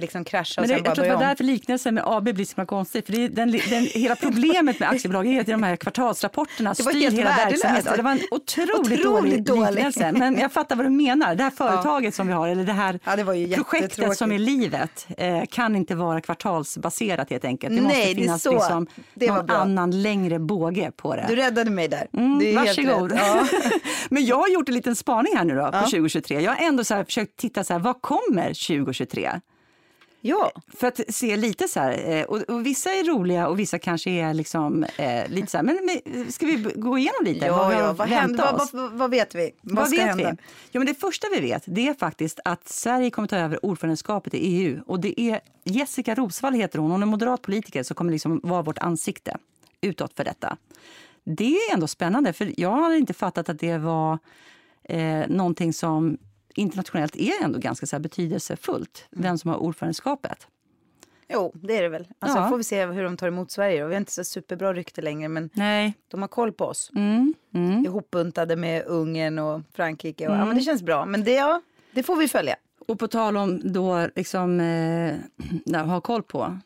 liksom krascha och Men det, sen bara jag tror börja det var om. därför liknelsen med AB blir så konstig. För det är den, den, hela problemet med aktiebolag är att de här kvartalsrapporterna styr hela värdelöst. verksamheten. Ja, det var en otroligt, Otroligt dålig, dålig. liknelse. Men jag fattar vad du menar. Det här företaget som vi har, eller det här Ja, det projektet som är livet, eh, kan inte vara kvartalsbaserat helt enkelt. Det måste Nej, det är finnas så. liksom Det var någon annan längre båge på det. Du räddade mig där. Mm, det är helt varsågod. Ja. Men jag har gjort en liten spaning här nu då på 2023. Jag har ändå så försökt titta så här, vad kommer 2023? Ja. För att se lite så här, eh, och, och vissa är roliga och vissa kanske är liksom eh, lite så här, men, men ska vi gå igenom lite? Ja, har ja. Vad, händer, vad, vad, vad vet vi? Vad, Vad vet hända? vi? Ja, men det första vi vet det är faktiskt att Sverige kommer ta över ordförandeskapet i EU. Och det är Jessica Rosvall heter hon. Hon är moderat politiker som kommer liksom vara vårt ansikte utåt för detta. Det är ändå spännande, för jag har inte fattat att det var eh, någonting som internationellt är ändå ganska så betydelsefullt, vem som har ordförandeskapet. Jo, det är det väl. Alltså, Ja. får vi se hur de tar emot Sverige. då. Vi har inte så superbra rykte längre, men Nej. de har koll på oss. Mm, mm. Ihopbuntade med Ungern och Frankrike. Och, ja, men det känns bra. Men det, ja, det får vi följa. Och på tal om då liksom, eh, nej, ha koll på,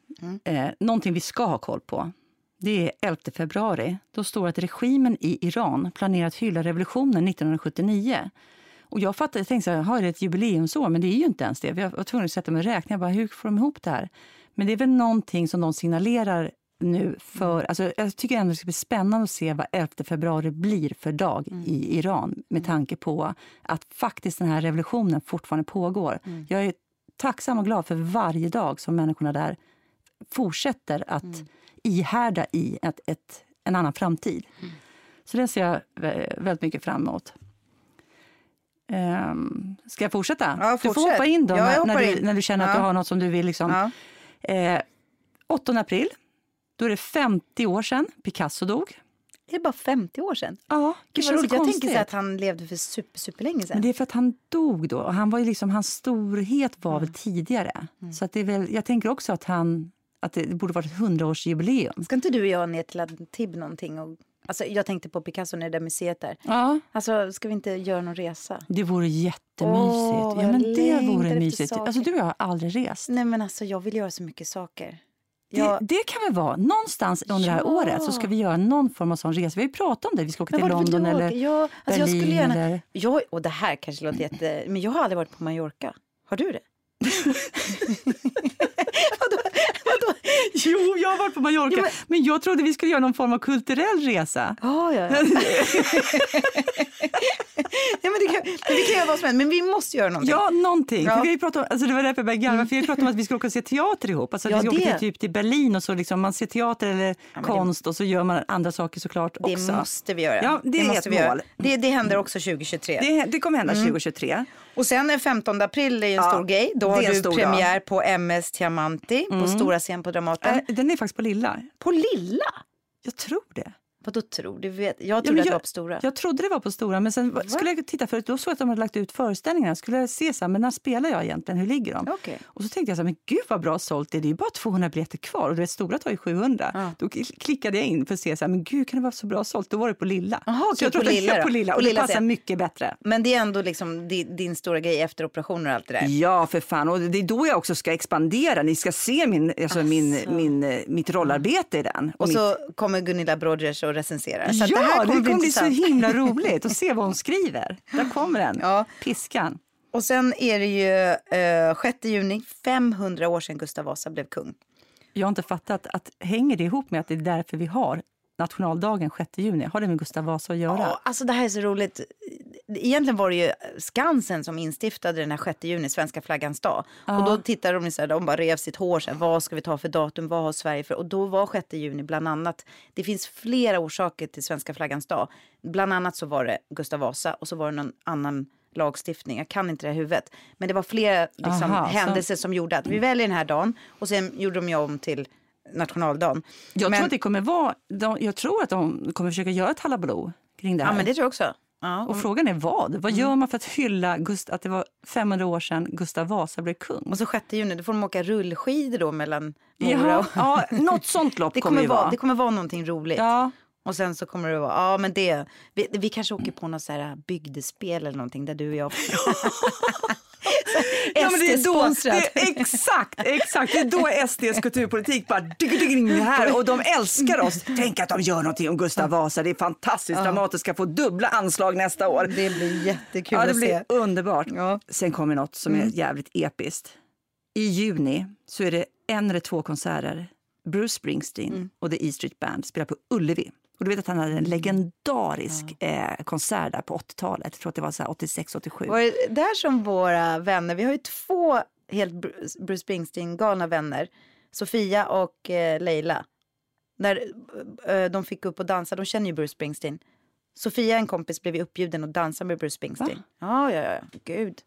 eh, någonting vi ska ha koll på. Det är 11 februari. Då står att regimen i Iran planerar att hylla revolutionen 1979. Och jag fattade, jag tänkte så här, har det ett jubileumsår? Men det är ju inte ens det. Vi var tvungna att sätta mig och räkna. Jag bara, hur får de ihop det här? Men det är väl någonting som de signalerar nu för... Alltså, jag tycker ändå det ska bli spännande att se vad 11 februari blir för dag i Iran med tanke på att faktiskt den här revolutionen fortfarande pågår. Jag är tacksam och glad för varje dag som människorna där fortsätter att ihärda i ett, ett, en annan framtid. Så det ser jag vä- väldigt mycket fram emot. Um, ska jag fortsätta? Ja, Du får fortsätt. hoppa in då när, du, in. när du känner att Ja. du har något som du vill. Liksom. Ja. Eh, 8 april, då är det 50 år sedan Picasso dog. Det är bara 50 år sedan. Ja, Gud, det vad roligt. Jag tänker så att han levde för super, superlänge sedan. Men det är för att han dog då. Och han var ju liksom, hans storhet var väl tidigare. Så att det är väl, jag tänker också att, han, att det borde vara ett hundraårsjubileum. Ska inte du och jag ner till Antibes någonting? Och, alltså, jag tänkte på Picasso när det där museet där. Ja, Alltså, ska vi inte göra någon resa? det vore jättemysigt. Vad ja, men jag det vore mysigt. saker. Alltså, du och jag har aldrig rest. Nej men alltså jag vill göra så mycket saker. Det, Jag, det kan väl vara. Någonstans under det här Ja. året så ska vi göra någon form av sån resa. Vi har ju pratat om det. Vi ska åka men till London eller? Ja, alltså jag Berlin. skulle gärna, Eller... jag, och det här kanske låter jätte... Men jag har aldrig varit på Mallorca. Har du det? Jo, jag har varit på Mallorca. Ja, men... men- jag trodde vi skulle göra någon form av kulturell resa. Ja, ja, ja. ja men, det kan, vi kan göra vad som helst, men vi måste göra någonting. Ja, någonting. Ja. Vi har pratat om, alltså det var därför jag började garva. För vi har om att vi ska åka och se teater ihop. Alltså Ja, vi åka det. till, typ till Berlin och så liksom, man ser teater eller det- konst och så gör man andra saker såklart Det också. måste vi göra. Ja, det är måste ett vi göra. mål. Det, det händer också 2023. Det, det kommer hända 2023. Och sen är 15 april är ju en Ja, stor grej. Då har du Mm. premiär på MS Diamanti på stora scen på Dramaten. Äh, Den är faktiskt på Lilla. På lilla? Jag tror det. Vadå tror du? Vet, jag Ja, trodde men att det jag- var på stora. Jag trodde det var på Stora, men sen skulle jag titta för då såg jag att de hade lagt ut föreställningarna. Skulle jag se så här, men när spelar jag egentligen? Hur ligger de? Okej. Och så tänkte jag så här, men gud vad bra sålt det är. Det är bara 200 biljetter kvar och du vet, Stora tar ju 700. Ja. Då kl- klickade jag in för att se så här, men gud kan det vara så bra sålt? Då var det på Lilla. Jaha, så okej, jag på trodde Lilla på Lilla På och Lilla det passar scen. mycket bättre. Men det är ändå liksom din, din stora grej efter operationer och allt det där. Ja, för fan. Och det är då jag också ska expandera. Ni ska se min, alltså min, Asså. min, eh, mitt rollarbete i den. Och mitt... så kommer Gunilla Brodgers och recensera. Så ja, det här kommer bli bli så himla roligt att se vad hon skriver. Där kommer den. Ja. Piskan. Och sen är det ju eh, 6 juni, 500 år sedan Gustav Vasa blev kung. Jag har inte fattat att hänger det ihop med att det är därför vi har nationaldagen 6 juni? Har det med Gustav Vasa att göra? Ja, alltså det här är så roligt. Egentligen var det ju Skansen som instiftade den här 6 juni, svenska flaggans dag. Ja. Och då tittade de så här, de bara rev sitt hår sen, vad ska vi ta för datum, vad har Sverige för? Och då var 6 juni bland annat, det finns flera orsaker till svenska flaggans dag. Bland annat så var det Gustav Vasa och så var det någon annan lagstiftning, jag kan inte det här i huvudet. Men det var flera liksom, Aha, så- händelser som gjorde att vi väljer den här dagen och sen gjorde de ju om till nationaldagen. Jag, men, tror att det kommer vara, de, jag tror att de kommer försöka göra ett halabaloo kring det här. Ja men det tror jag också. Ja, Och frågan är vad? Vad gör man för att hylla Gust- att det var 500 år sedan Gustav Vasa blev kung? Och så 6 juni, då får de åka rullskidor då mellan Mora och... ja, något sånt lopp Det kommer kommer, vara, vara. det kommer vara någonting roligt. Ja, Och sen så kommer det vara, ja men det, vi, vi kanske åker på något så här bygdespel eller någonting där du och jag... Ja, men det är då, det är exakt, exakt. Det är då SDs kulturpolitik bara digg, digg, här och de älskar oss. Tänk att de gör någonting om Gustav Vasa. Det är fantastiskt. Dramaten ska få dubbla anslag nästa år. Det blir jättekul Ja, det att blir se. underbart. Ja. Sen kommer något som är jävligt episkt. I juni så är det en eller två konserter. Bruce Springsteen och The E Street Band spelar på Ullevi. Och du vet att han hade en legendarisk eh, konsert där på 80-talet. Jag tror att det var så här 86-87. Var det där som våra vänner, vi har ju två helt Bru- Bruce Springsteen-galna vänner. Sofia och eh, Leila. När eh, de fick upp och dansa, de känner ju Bruce Springsteen. Sofia, en kompis, blev ju uppbjuden att dansa med Bruce Springsteen. Ja, ja, ja, gud.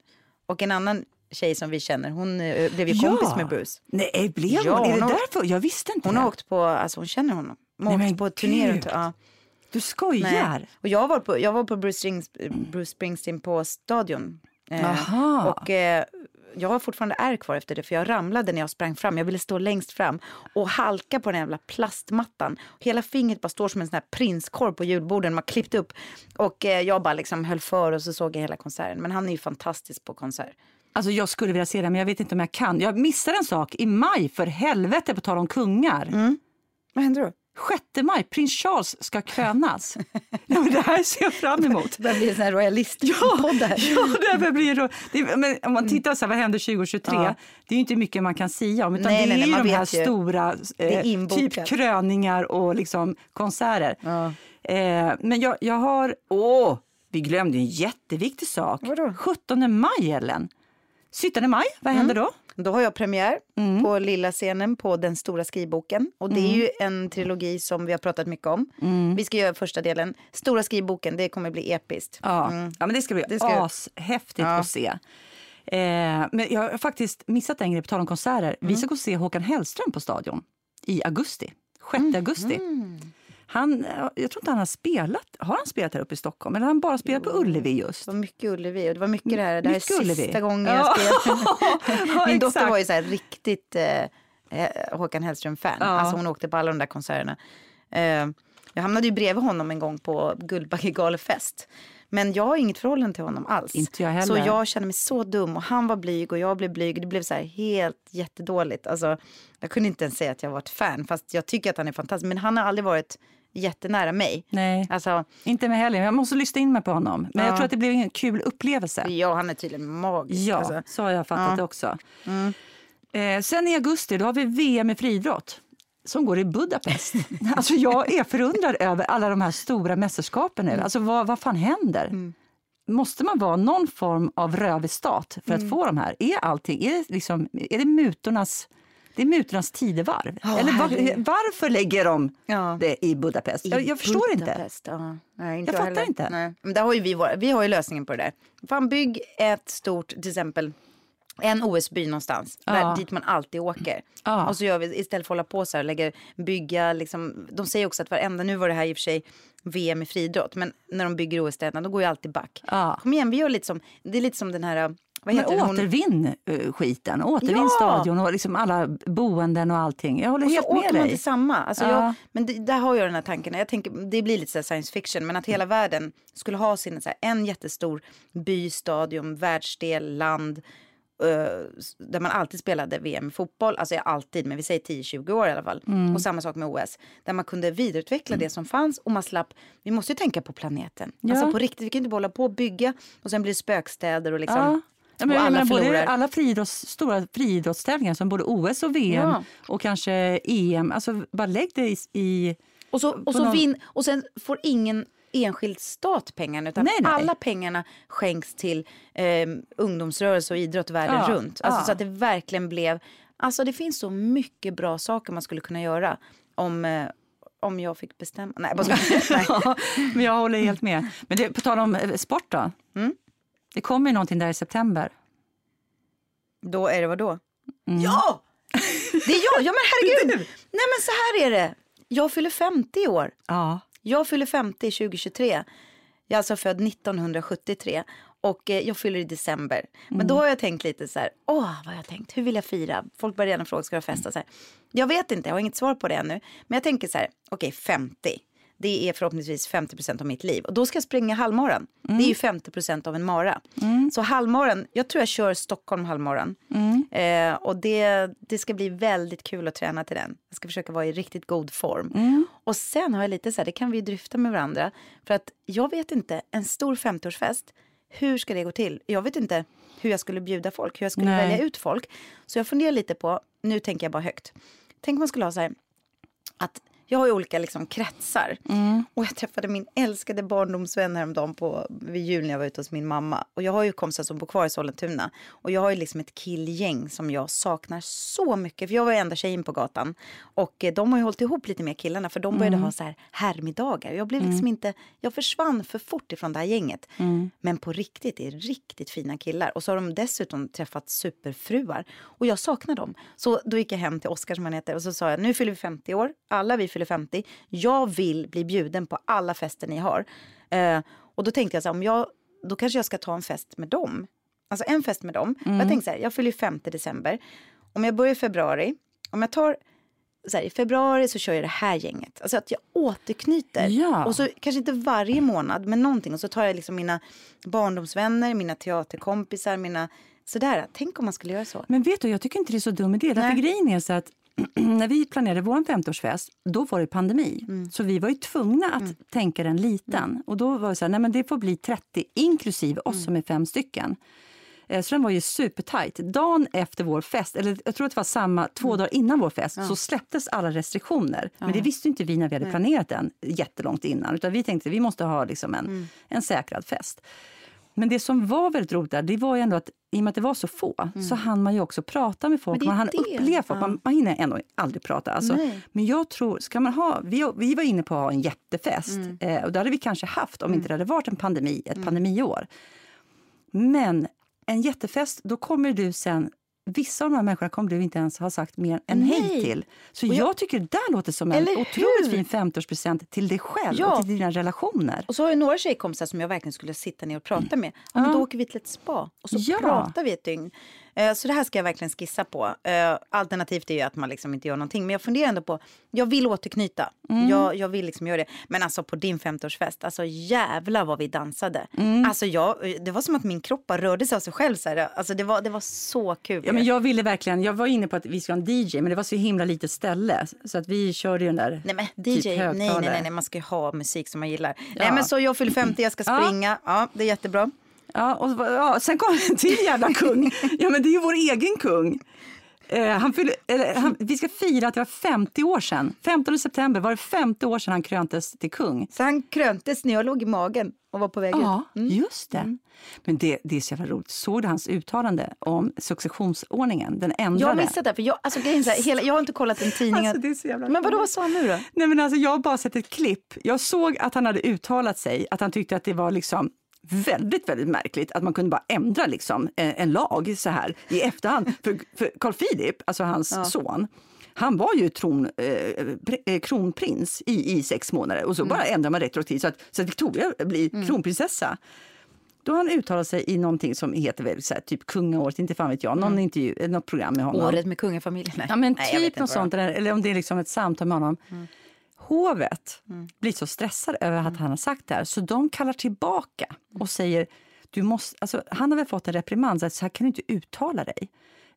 Och en annan tjej som vi känner, hon eh, blev ju kompis med Bruce. Nej, blev Ja, hon? Är hon det därför? Jag visste inte Hon det. har åkt på, alltså hon känner honom. Nej, men på turné runt, ja. Du skojar? Nej. Och jag var på, jag var på Bruce, Springs, Bruce Springsteen på Stadion. Eh, och eh, jag har fortfarande ärr kvar efter det för jag ramlade när jag sprang fram. Jag ville stå längst fram och halka på den jävla plastmattan. Hela fingret bara står som en sån här prinskorv på julborden. Man klippt upp och eh, jag bara liksom höll för och så såg jag hela konserten. Men han är ju fantastisk på konsert. Alltså jag skulle vilja se det, men jag vet inte om jag kan. Jag missade en sak i maj, för helvete, på tal om kungar. Vad händer då? 6 maj, prins Charles ska krönas. ja, men det här ser jag fram emot. Det börjar bli en sån här royalistpodd här. Ja, det blir det, men om man tittar så här, vad händer 2023? Ja. Det är ju inte mycket man kan säga om, utan Nej, det nej, är nej, man de här ju. stora eh, typ kröningar och liksom konserter. Ja. Eh, men jag, jag har, åh, vi glömde en jätteviktig sak. Vadå? 17 maj, Ellen. 17 maj, vad händer då? Då har jag premiär Mm. på lilla scenen på Den stora skrivboken. Och det är ju en trilogi som vi har pratat mycket om. Mm. Vi ska göra första delen. Stora skrivboken, det kommer bli episkt. Ja, Mm. ja men det ska bli Det ska- ashäftigt Ja. att se. Eh, men jag har faktiskt missat en grej på tal om konserter. Vi Mm. ska gå och se Håkan Hellström på Stadion i augusti. 6 Mm. augusti. Han, eh, jag tror inte han har spelat. Har han spelat här uppe i Stockholm? Eller har han bara spelat på Ullevi just? Det var mycket Ullevi och det var mycket det här. Det här Mycket är Ullevi. sista gången Ja. jag spelar. Ja, Min dotter exakt. var ju så här riktigt eh, eh, Håkan Hellström-fan. Ja. Alltså hon åkte på alla de där konserterna. Eh, jag hamnade ju bredvid honom en gång på Guldbaggegalefest. Men jag har inget förhållande till honom alls. Inte jag heller. Så jag kände mig så dum och han var blyg och jag blev blyg. Det blev så här helt jättedåligt. Alltså, jag kunde inte ens säga att jag var ett fan fast jag tycker att han är fantastisk. Men han har aldrig varit jättenära mig. Nej, Alltså, inte med heller. Jag måste lyssna in mig på honom. Men jag tror att det blev en kul upplevelse. ja, han är tydligen magisk. Ja, Alltså. så har jag fattat Ja. det också. Eh, sen i augusti då har vi VM i friidrott som går i Budapest. alltså jag är förundrad över alla de här stora mästerskapen nu. Alltså vad, vad fan händer? Måste man vara någon form av rövig stat för att få de här? Är allting, är det, liksom, är det mutornas det är mutornas tidevarv. Ja, Eller var, varför lägger de Ja. det i Budapest? jag, jag förstår inte. Ja. Nej, inte Jag fattar heller. inte. Nej. Men där har vi, våra, vi har ju lösningen på det där. Fan, bygg ett stort, till exempel en OS-by någonstans, Ja. där, dit man alltid åker. Ja. Och så gör vi istället för att hålla på så här, lägga, bygga, liksom, de säger också att varenda, nu var det här i och för sig VM i friidrott, men när de bygger OS-städerna då går ju alltid back. Ja. Kom igen, vi gör lite som, det är lite som den här, vad Men heter? Hon- återvinn eh, skiten, återvinn Ja. stadion och liksom alla boenden och allting. Jag håller Och så helt med åker man dig. till samma. Alltså Ja. jag, men det, där har jag den här tanken. Jag tänker, det blir lite så science fiction. Men att hela världen skulle ha sin, så här, en jättestor by, stadion, världsdel, land. eh, där man alltid spelade VM i fotboll. Alltså alltid, men vi säger 10-20 år i alla fall. Mm. Och samma sak med OS. Där man kunde vidareutveckla det som fanns och man slapp. Vi måste ju tänka på planeten. Ja. Alltså på riktigt, vi kan inte bara hålla på och bygga och sen blir det spökstäder och liksom. Ja. Ja, men och alla menar, både alla friidrotts, stora friidrottstävlingar som både OS och VM Ja. och kanske EM. Alltså, bara lägg det i... i Och, så, och, så någon- vin, och sen får ingen enskild stat pengarna utan Nej, nej. alla pengarna skänks till eh, ungdomsrörelse och idrott världen Ja, runt. Alltså, ja. Så att det verkligen blev... Alltså det finns så mycket bra saker man skulle kunna göra om, eh, om jag fick bestämma. Nej, bara. Nej. Ja, men jag håller helt med. Men det, på tal om eh, sport då. Mm. Det kommer ju någonting där i september. Då är det vad då? Mm. Ja! Det är jag! Ja men herregud! Nej men så här är det. Jag fyller 50 i år. Ja. Jag fyller 50 2023. Jag är alltså född 1973 och eh, jag fyller i december. Men då har jag tänkt lite så här, åh vad har jag tänkt, hur vill jag fira? Folk börjar redan fråga, ska ha festa? Så här. Jag vet inte, jag har inget svar på det ännu. Men jag tänker så här, okej 50. Det är förhoppningsvis 50% av mitt liv. Och då ska jag springa halvmaran. Det är ju 50% av en mara. Så halvmaran, jag tror jag kör Stockholm halvmaran. Eh, och det, det ska bli väldigt kul att träna till den. Jag ska försöka vara i riktigt god form. Och sen har jag lite så här, det kan vi ju dryfta med varandra. För att jag vet inte, en stor 50-årsfest, hur ska det gå till? Jag vet inte hur jag skulle bjuda folk, hur jag skulle Nej. välja ut folk. Så jag funderar lite på, nu tänker jag bara högt. Tänk om man skulle ha så här, att jag har ju olika liksom, kretsar. Mm. Och jag träffade min älskade barndomsvän häromdagen på, vid jul när jag var ute hos min mamma. Och jag har ju kompisar som bor kvar i Sollentuna. Och jag har ju liksom ett killgäng som jag saknar så mycket. För jag var ju enda tjejen på gatan. Och eh, de har ju hållit ihop lite med killarna för de började mm. ha så här härmiddagar. Jag blev liksom mm. inte, jag försvann för fort ifrån det här gänget. Mm. Men på riktigt, det är riktigt fina killar. Och så har de dessutom träffat superfruar. Och jag saknar dem. Så då gick jag hem till Oskar som han heter och så sa jag, nu fyller vi 50 år. Alla vi fyller 50. Jag vill bli bjuden på alla fester ni har. Eh, och då tänkte jag så här, om jag, då kanske jag ska ta en fest med dem. Alltså en fest med dem. Mm. Jag tänkte så här, jag fyller 5 december. Om jag börjar i februari, om jag tar här, i februari så kör jag det här gänget. Alltså att jag återknyter. Ja. Och så kanske inte varje månad men någonting. Och så tar jag liksom mina barndomsvänner, mina teaterkompisar, mina sådär. Tänk om man skulle göra så. Men vet du, jag tycker inte det är så dum idé. Därför grejen är så att när vi planerade vår 50-årsfest, då var det pandemi. Mm. Så vi var ju tvungna att mm. tänka den liten. Mm. Och då var det så här, nej men det får bli 30 inklusive oss mm. som är fem stycken. Eh, så den var ju supertajt. Dagen efter vår fest, eller jag tror att det var samma, två mm. dagar innan vår fest, ja. så släpptes alla restriktioner. Men det visste inte vi när vi hade planerat den jättelångt innan. Utan vi tänkte vi måste ha liksom en, mm. en säkrad fest. Men det som var väldigt roligt där, det var ju ändå att i och med att det var så få mm. så hann man ju också prata med folk. Man hann uppleva folk. Ja. Man, man hinner ändå aldrig prata. Alltså. Men jag tror, ska man ha, vi, vi var inne på att ha en jättefest mm. eh, och det hade vi kanske haft om mm. inte det hade varit en pandemi, ett mm. pandemiår. Men en jättefest, då kommer du sen vissa av de här människorna kommer du inte ens ha sagt mer än Nej. hej till. Så jag, jag, tycker det där låter som en otroligt hur? fin 50-årspresent till dig själv ja. och till dina relationer. Och så har jag några tjejkompisar som jag verkligen skulle sitta ner och prata med. Ja, men då åker vi till ett spa och så ja. pratar vi ett dygn. Eh, så det här ska jag verkligen skissa på. Eh, alternativt är ju att man liksom inte gör någonting. Men jag funderar ändå på, jag vill återknyta. Mm. Jag, jag vill liksom göra det. Men alltså på din 50-årsfest, alltså jävla vad vi dansade. Mm. Alltså jag, det var som att min kropp rörde sig av sig själv. Så här. Alltså det var, det var så kul. Ja, men jag ville verkligen, jag var inne på att vi skulle ha en DJ men det var så himla litet ställe. Så att vi körde ju den där Nej men DJ, typ nej, nej, nej, nej, man ska ju ha musik som man gillar. Ja. Nej men så jag fyller 50, jag ska springa. Ja, ja det är jättebra. Ja, och, ja, sen kom en till jävla kung. Ja, men det är ju vår egen kung. Eh, han fyller, eller, han, vi ska fira att det var 50 år sedan. 15 september var det 50 år sedan han kröntes till kung. Så han kröntes när jag låg i magen och var på väg Ja, mm. just det. Mm. Men det, det är så jävla roligt. Såg du hans uttalande om successionsordningen? Den ändrade. Jag missade det. För jag, alltså, så här, hela, jag har inte kollat en tidning. Alltså, men vadå, vad sa han nu då? Nej, men alltså, jag har bara sett ett klipp. Jag såg att han hade uttalat sig, att han tyckte att det var liksom väldigt, väldigt märkligt att man kunde bara ändra liksom en, en lag så här i efterhand. För, för Carl Philip, alltså hans ja. son, han var ju tron, eh, eh, kronprins i, i sex månader och så mm. bara ändrar man retroaktivt så att, så att Victoria blir mm. kronprinsessa. Då har han uttalat sig i någonting som heter väl så här, typ kungaåret, inte fan vet jag, någon mm. intervju, något program med honom. Året med kungafamiljen? Ja men Nej, typ något sånt, eller, eller om det är liksom ett samtal med honom. Mm hovet mm. blir så stressade över att mm. han har sagt det här så de kallar tillbaka och säger du måste, alltså, han har väl fått en reprimand, så, så här kan du inte uttala dig.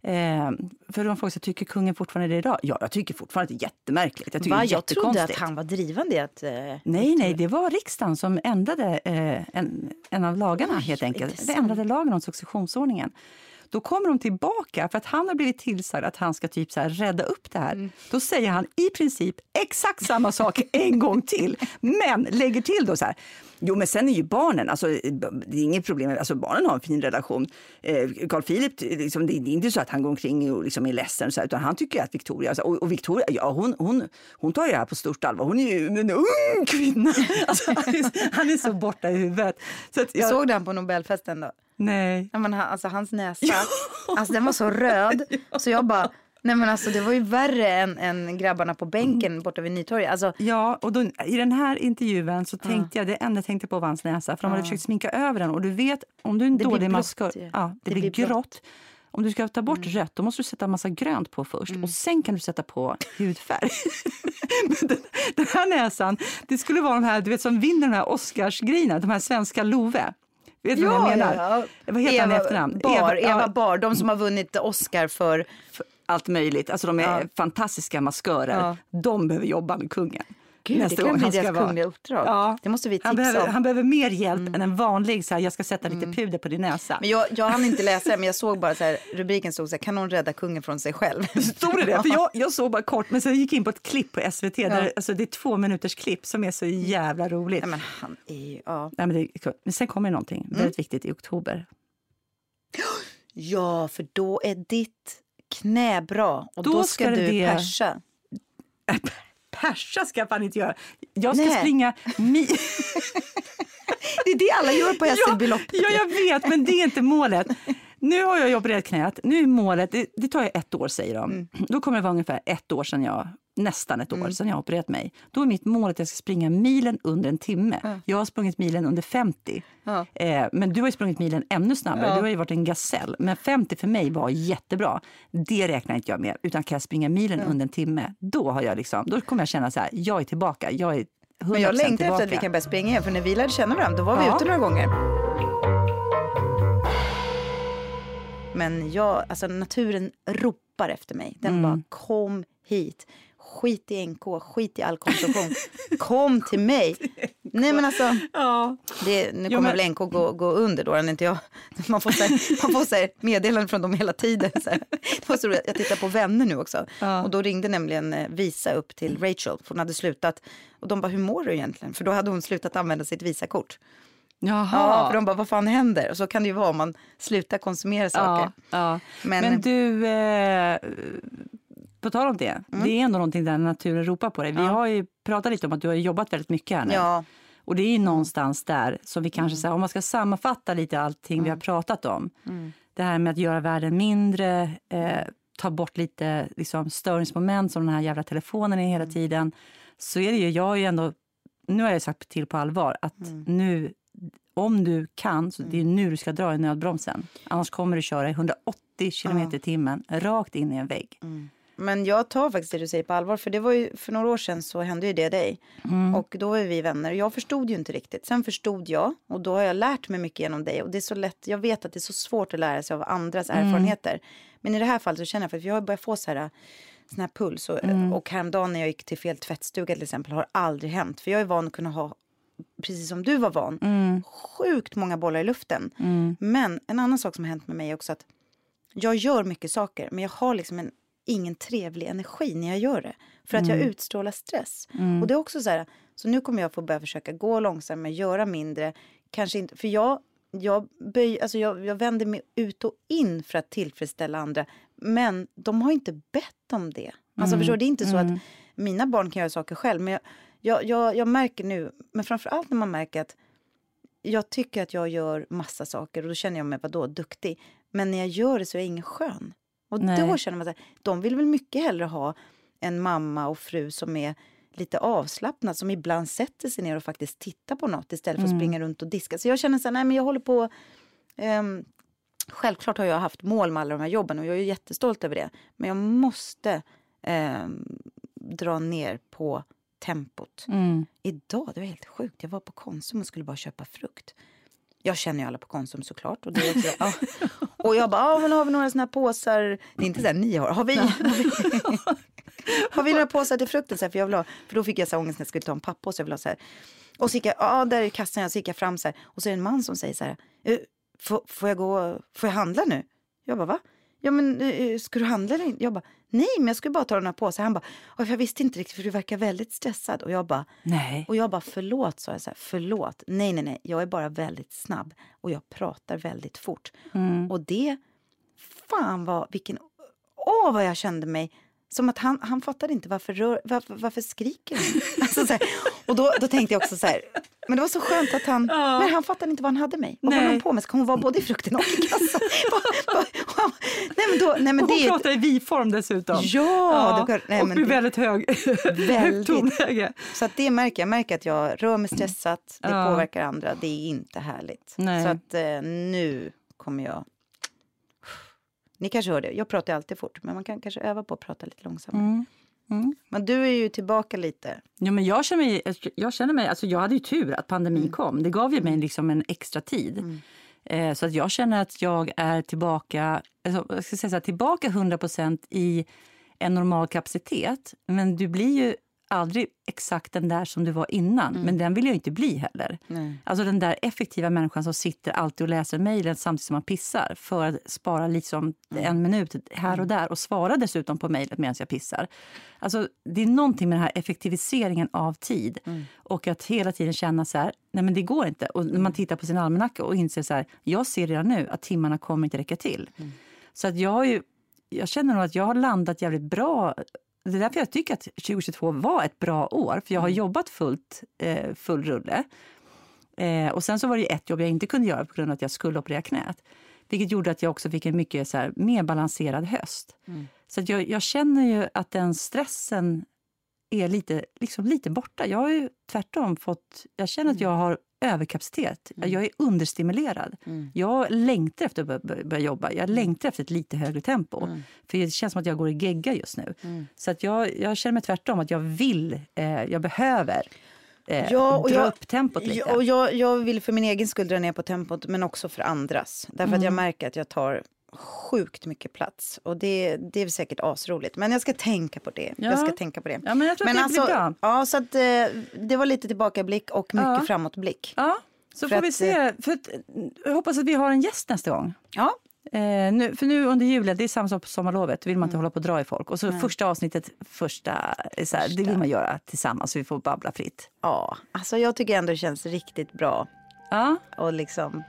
Eh, för de frågar sig, tycker kungen fortfarande det idag? Ja, jag tycker fortfarande det är jättemärkligt. Jag, tycker Va, jag trodde att han var drivande i att... Eh, nej, nej, det var riksdagen som ändrade eh, en, en av lagarna Oj, helt enkelt. Det ändrade lagen om successionsordningen. Då kommer de tillbaka för att han har blivit tillsagd att han ska typ så här rädda upp det här. Mm. Då säger han i princip exakt samma sak en gång till, men lägger till då så här. Jo, men sen är ju barnen, alltså, det är inget problem, alltså, barnen har en fin relation. Eh, Carl Philip, liksom, det är inte så att han går omkring och liksom är ledsen, så här, utan han tycker att Victoria, alltså, och, och, Victoria, ja hon, hon, hon tar det här på stort allvar. Hon är ju en ung kvinna. Alltså, han, är, han, är, så borta i huvudet. Så jag... Såg du han på Nobelfesten då? Nej. Ja, men, alltså, hans näsa, ja. alltså, den var så röd. ja. Så jag bara, nej men alltså det var ju värre än, än grabbarna på bänken mm. borta vid Nytorget. Alltså... Ja, och då, i den här intervjun så tänkte ja. jag, det enda jag tänkte på var hans näsa. För de hade försökt sminka över den och du vet, om du är en det dålig maskör, ja, det, det blir, blir grått. Om du ska ta bort mm. rött, då måste du sätta massa grönt på först mm. och sen kan du sätta på hudfärg. Men den, den, här näsan, det skulle vara de här, du vet som vinner de här Oscarsgrejerna, de här svenska Love. Vet du ja, vad jag menar? Ja. Vad heter Eva han i efternamn? Bar, Eva, Eva Bar, de som har vunnit Oscar för... för allt möjligt. Alltså de är fantastiska maskörer. De behöver jobba med kungen. Gud, det nästa kan gång bli deras kungliga uppdrag. Ja. Det måste vi tipsa Han behöver, om. han behöver mer hjälp än en vanlig, så här, jag ska sätta lite puder på din näsa. Men jag, jag hann inte läsa det, men jag såg bara så här, rubriken stod så här, kan hon rädda kungen från sig själv? Stod det det? För jag, jag såg bara kort, men sen gick jag in på ett klipp på SVT. Där, alltså, det är två minuters klipp som är så jävla roligt. Nej, men han är ja. Nej, men, det, men sen kommer någonting Mm. väldigt viktigt i oktober. ja, för då är ditt knä bra och då, Då ska, ska du det- persa. Persa ska jag fan inte göra. Jag ska Nej. springa mi... Det är det alla gör på ja, Hässelbyloppet. ja, jag vet, men det är inte målet. Nu har jag opererat knät. Nu är målet, det, det tar ju ett år säger de. Mm. Då kommer det vara ungefär ett år sedan jag, nästan ett år sedan jag har opererat mig. Då är mitt mål att jag ska springa milen under en timme. Jag har sprungit milen under 50. Ja. Eh, men du har sprungit milen ännu snabbare. Ja. Du har varit en gasell. Men 50 för mig var jättebra. Det räknar inte jag med. Utan kan jag springa milen under en timme, då, har jag liksom, då kommer jag känna så här, jag är tillbaka. Jag är 100% Men jag längtar tillbaka. efter att vi kan börja springa igen, för när vi lärde känna varandra, då var vi Ja. ute några gånger. Men jag, alltså naturen ropar efter mig. Den Mm. bara kom hit. Skit i NK, skit i all konsumtion. kom till mig. Nej men alltså, Ja. det, nu Jo, kommer men- väl NK gå, gå under då, inte jag. Man får, så här, man får så meddelanden från dem hela tiden. Så här. Det var så roligt. Jag tittar på vänner nu också. Ja. Och då ringde nämligen eh, Visa upp till Rachel, för hon hade slutat. Och de bara, hur mår du egentligen? För då hade hon slutat använda sitt Visakort. Jaha. Ja, för de bara, vad fan händer? Och så kan det ju vara om man slutar konsumera saker. Ja, ja. Men- Men, du, eh, på tal om det, det är ändå någonting där naturen ropar på dig. Vi Mm. Ja. har ju pratat lite om att du har jobbat väldigt mycket här nu. Ja, Och det är ju någonstans där som vi kanske, Mm. här, om man ska sammanfatta lite allting vi har pratat om. Mm. Det här med att göra världen mindre, eh, ta bort lite liksom, störningsmoment som den här jävla telefonen är Mm. hela tiden. Så är det ju, jag har ju ändå, nu har jag sagt till på allvar att Mm. nu, om du kan, så det är nu du ska dra i nödbromsen. Annars kommer du köra i 180 kilometer i timmen rakt in i en vägg. Men jag tar faktiskt det du säger på allvar. För det var ju, för några år sedan så hände ju det dig. Mm. Och då var vi vänner. Jag förstod ju inte riktigt. Sen förstod jag. Och då har jag lärt mig mycket genom dig. Och det är så lätt, jag vet att det är så svårt att lära sig av andras Mm. erfarenheter. Men i det här fallet så känner jag för att jag har börjat få så här sån här puls. Och, Mm. och häromdagen när jag gick till fel tvättstuga till exempel har aldrig hänt. För jag är van att kunna ha, precis som du var van, Mm. sjukt många bollar i luften. Men en annan sak som har hänt med mig är också att jag gör mycket saker men jag har liksom en, ingen trevlig energi när jag gör det. För att jag utstrålar stress. Och det är också så här, så nu kommer jag få börja försöka gå långsammare, göra mindre. Kanske inte, för jag, jag, böj, alltså jag, jag vänder mig ut och in för att tillfredsställa andra. Men de har inte bett om det. Alltså förstår du, det är inte så att mina barn kan göra saker själv. Men jag, jag, jag, jag märker nu, men framför allt när man märker att jag tycker att jag gör massa saker och då känner jag mig vadå, duktig. Men när jag gör det så är jag ingen skön. Och Nej. då känner man att de vill väl mycket hellre ha en mamma och fru som är lite avslappnad, som ibland sätter sig ner och faktiskt tittar på något istället för att springa runt och diska. Så jag känner så här, nej men jag håller på... ehm, självklart har jag haft mål med alla de här jobben och jag är jättestolt över det. Men jag måste ehm, dra ner på tempot. Mm. Idag, det var helt sjukt. Jag var på Konsum och skulle bara köpa frukt. Jag känner ju alla på Konsum såklart. Och, det också, ja. och jag bara, ah, men har vi några såna här påsar? Det är inte så här ni har. Har vi, har vi, har vi några påsar till frukten? Så här, för, jag vill ha, för då fick jag så här ångest när jag skulle ta en pappåse. Jag vill ha så här. Och så gick jag, ja där är kassan, jag så gick jag fram så här. Och så är det en man som säger så här, "Eh, får, jag gå, får jag handla nu? Jag bara, va? Ja men eh, ska du handla eller inte? Jag bara, nej men jag skulle bara ta den här påsen. Han bara, "Ja, jag visste inte riktigt för du verkar väldigt stressad. Och jag bara, Nej. och jag bara förlåt, sa jag så här, förlåt. Nej, nej, nej, jag är bara väldigt snabb och jag pratar väldigt fort. Mm. Och det, fan vad, vilken, åh vad jag kände mig som att han, han fattade inte varför, rör, varför, varför skriker han? Alltså, så här, och då, då tänkte jag också så här, men det var så skönt att han, men han fattade inte vad han hade mig. Vad Nej. höll han på med? Ska hon vara både i frukten och i kassan? Och nej men då, nej men Och det hon ett- pratar i vi-form dessutom. Ja, det, nej, och men med det, väldigt hög, högt tonläge. Så att det märker jag. Jag märker att jag rör mig stressat. Det Ja. påverkar andra. Det är inte härligt. Nej. Så att eh, nu kommer jag... Ni kanske hör det. Jag pratar alltid fort. Men man kan kanske öva på att prata lite långsammare. Mm. Mm. Men du är ju tillbaka lite. Ja, men jag känner mig, jag känner mig, alltså jag hade ju tur att pandemin Mm. kom. Det gav ju mig liksom en extra tid. Eh, så att jag känner att jag är tillbaka, alltså, jag ska säga så här, tillbaka 100% i en normal kapacitet. Men du blir ju aldrig exakt den där som du var innan, men den vill jag inte bli heller. Nej. Alltså den där effektiva människan som sitter alltid och läser mejlen samtidigt som man pissar för att spara liksom en minut här och där och svara dessutom på mejlet medan jag pissar. Alltså, det är någonting med den här effektiviseringen av tid och att hela tiden känna så här, nej men det går inte. Och när man tittar på sin almanacka och inser så här, jag ser redan nu att timmarna kommer inte räcka till. Så att jag har ju, jag känner nog att jag har landat jävligt bra det är därför jag tycker att 2022 var ett bra år, för jag har jobbat fullt, eh, full rulle. Eh, och sen så var det ett jobb jag inte kunde göra på grund av att jag skulle operera knät. Vilket gjorde att jag också fick en mycket så här, mer balanserad höst. Så att jag, jag känner ju att den stressen är lite, liksom lite borta. Jag har ju tvärtom fått... Jag känner att jag har överkapacitet. Jag är understimulerad. Jag längtar efter att börja- jobba. Jag längtar efter ett lite högre tempo. För Det känns som att jag går i gegga just nu. Så att jag, jag känner mig tvärtom. att Jag vill, eh, jag behöver eh, Ja, och dra jag- upp tempot lite. Ja, och jag, jag vill för min egen skull dra ner på tempot, men också för andras. Därför Mm. att jag märker att jag tar sjukt mycket plats. Och det, det är säkert asroligt. Men jag ska tänka på det. Ja. Jag ska tänka på det. Ja, men jag tror att det blir bra. Ja, så att, eh, det var lite tillbakablick och mycket Ja. framåtblick. Ja, så För får vi att, se. För att, jag hoppas att vi har en gäst nästa gång. Ja, Eh, nu, för nu under julen, det är samma sak på sommarlovet, vill man Mm. inte hålla på och dra i folk. Och så första avsnitt, första, är så här, det vill man göra tillsammans så vi får babbla fritt. ja, alltså jag tycker ändå det känns riktigt bra. Ja, Och liksom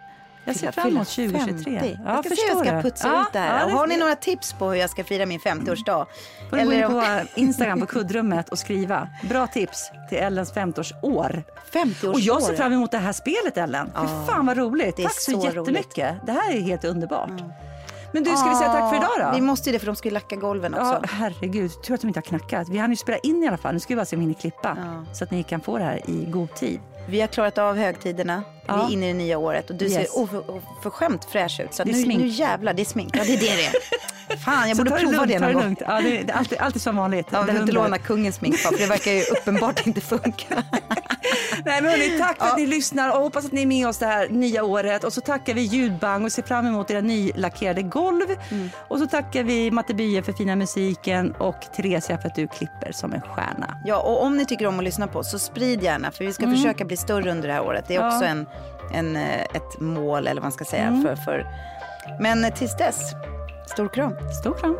jag ser fram emot fylla 2023. 50. Ja, jag ska se hur jag ska putsa Ja, ut det här. ja, det- har ni några tips på hur jag ska fira min 50-årsdag? får du gå in på Instagram på kuddrummet och skriva. Bra tips till Ellens 50-årsår. 50-årsår. Och jag ser fram emot det här spelet Ellen. Fy fan vad roligt. Tack så, så jättemycket. Det här är helt underbart. Men du, ska vi säga tack för idag då? Vi måste ju det för de ska ju lacka golven också. Ja, herregud. Tur att de inte har knackat. Vi hann ju spela in i alla fall. Nu ska vi bara se om vi hinner klippa. Ja. Så att ni kan få det här i god tid. Vi har klarat av högtiderna. Vi Ja. är inne i det nya året och du Yes. ser oför- oförskämt fräsch ut. Så Det nu, smink. nu jävlar, det är smink. Ja, det är det det är. Fan, jag borde prova lugnt, det någon det gång. Ja, det, det är alltid, alltid som vanligt. Ja, vi Det inte låna kungens smink för det verkar ju uppenbart inte funka. Nej, men hörni, tack för att ni lyssnar och hoppas att ni är med oss det här nya året. Och så tackar vi Ljudbang och ser fram emot era nylackerade golv. Mm. Och så tackar vi Matte Bye för fina musiken och Theresia för att du klipper som en stjärna. Ja, och om ni tycker om att lyssna på oss så sprid gärna för vi ska försöka bli större under det här året. Det är. Ja. också en, en, eh, ett mål eller vad man ska säga. Mm. För, för... Men eh, tills dess, stor kram. Stor kram.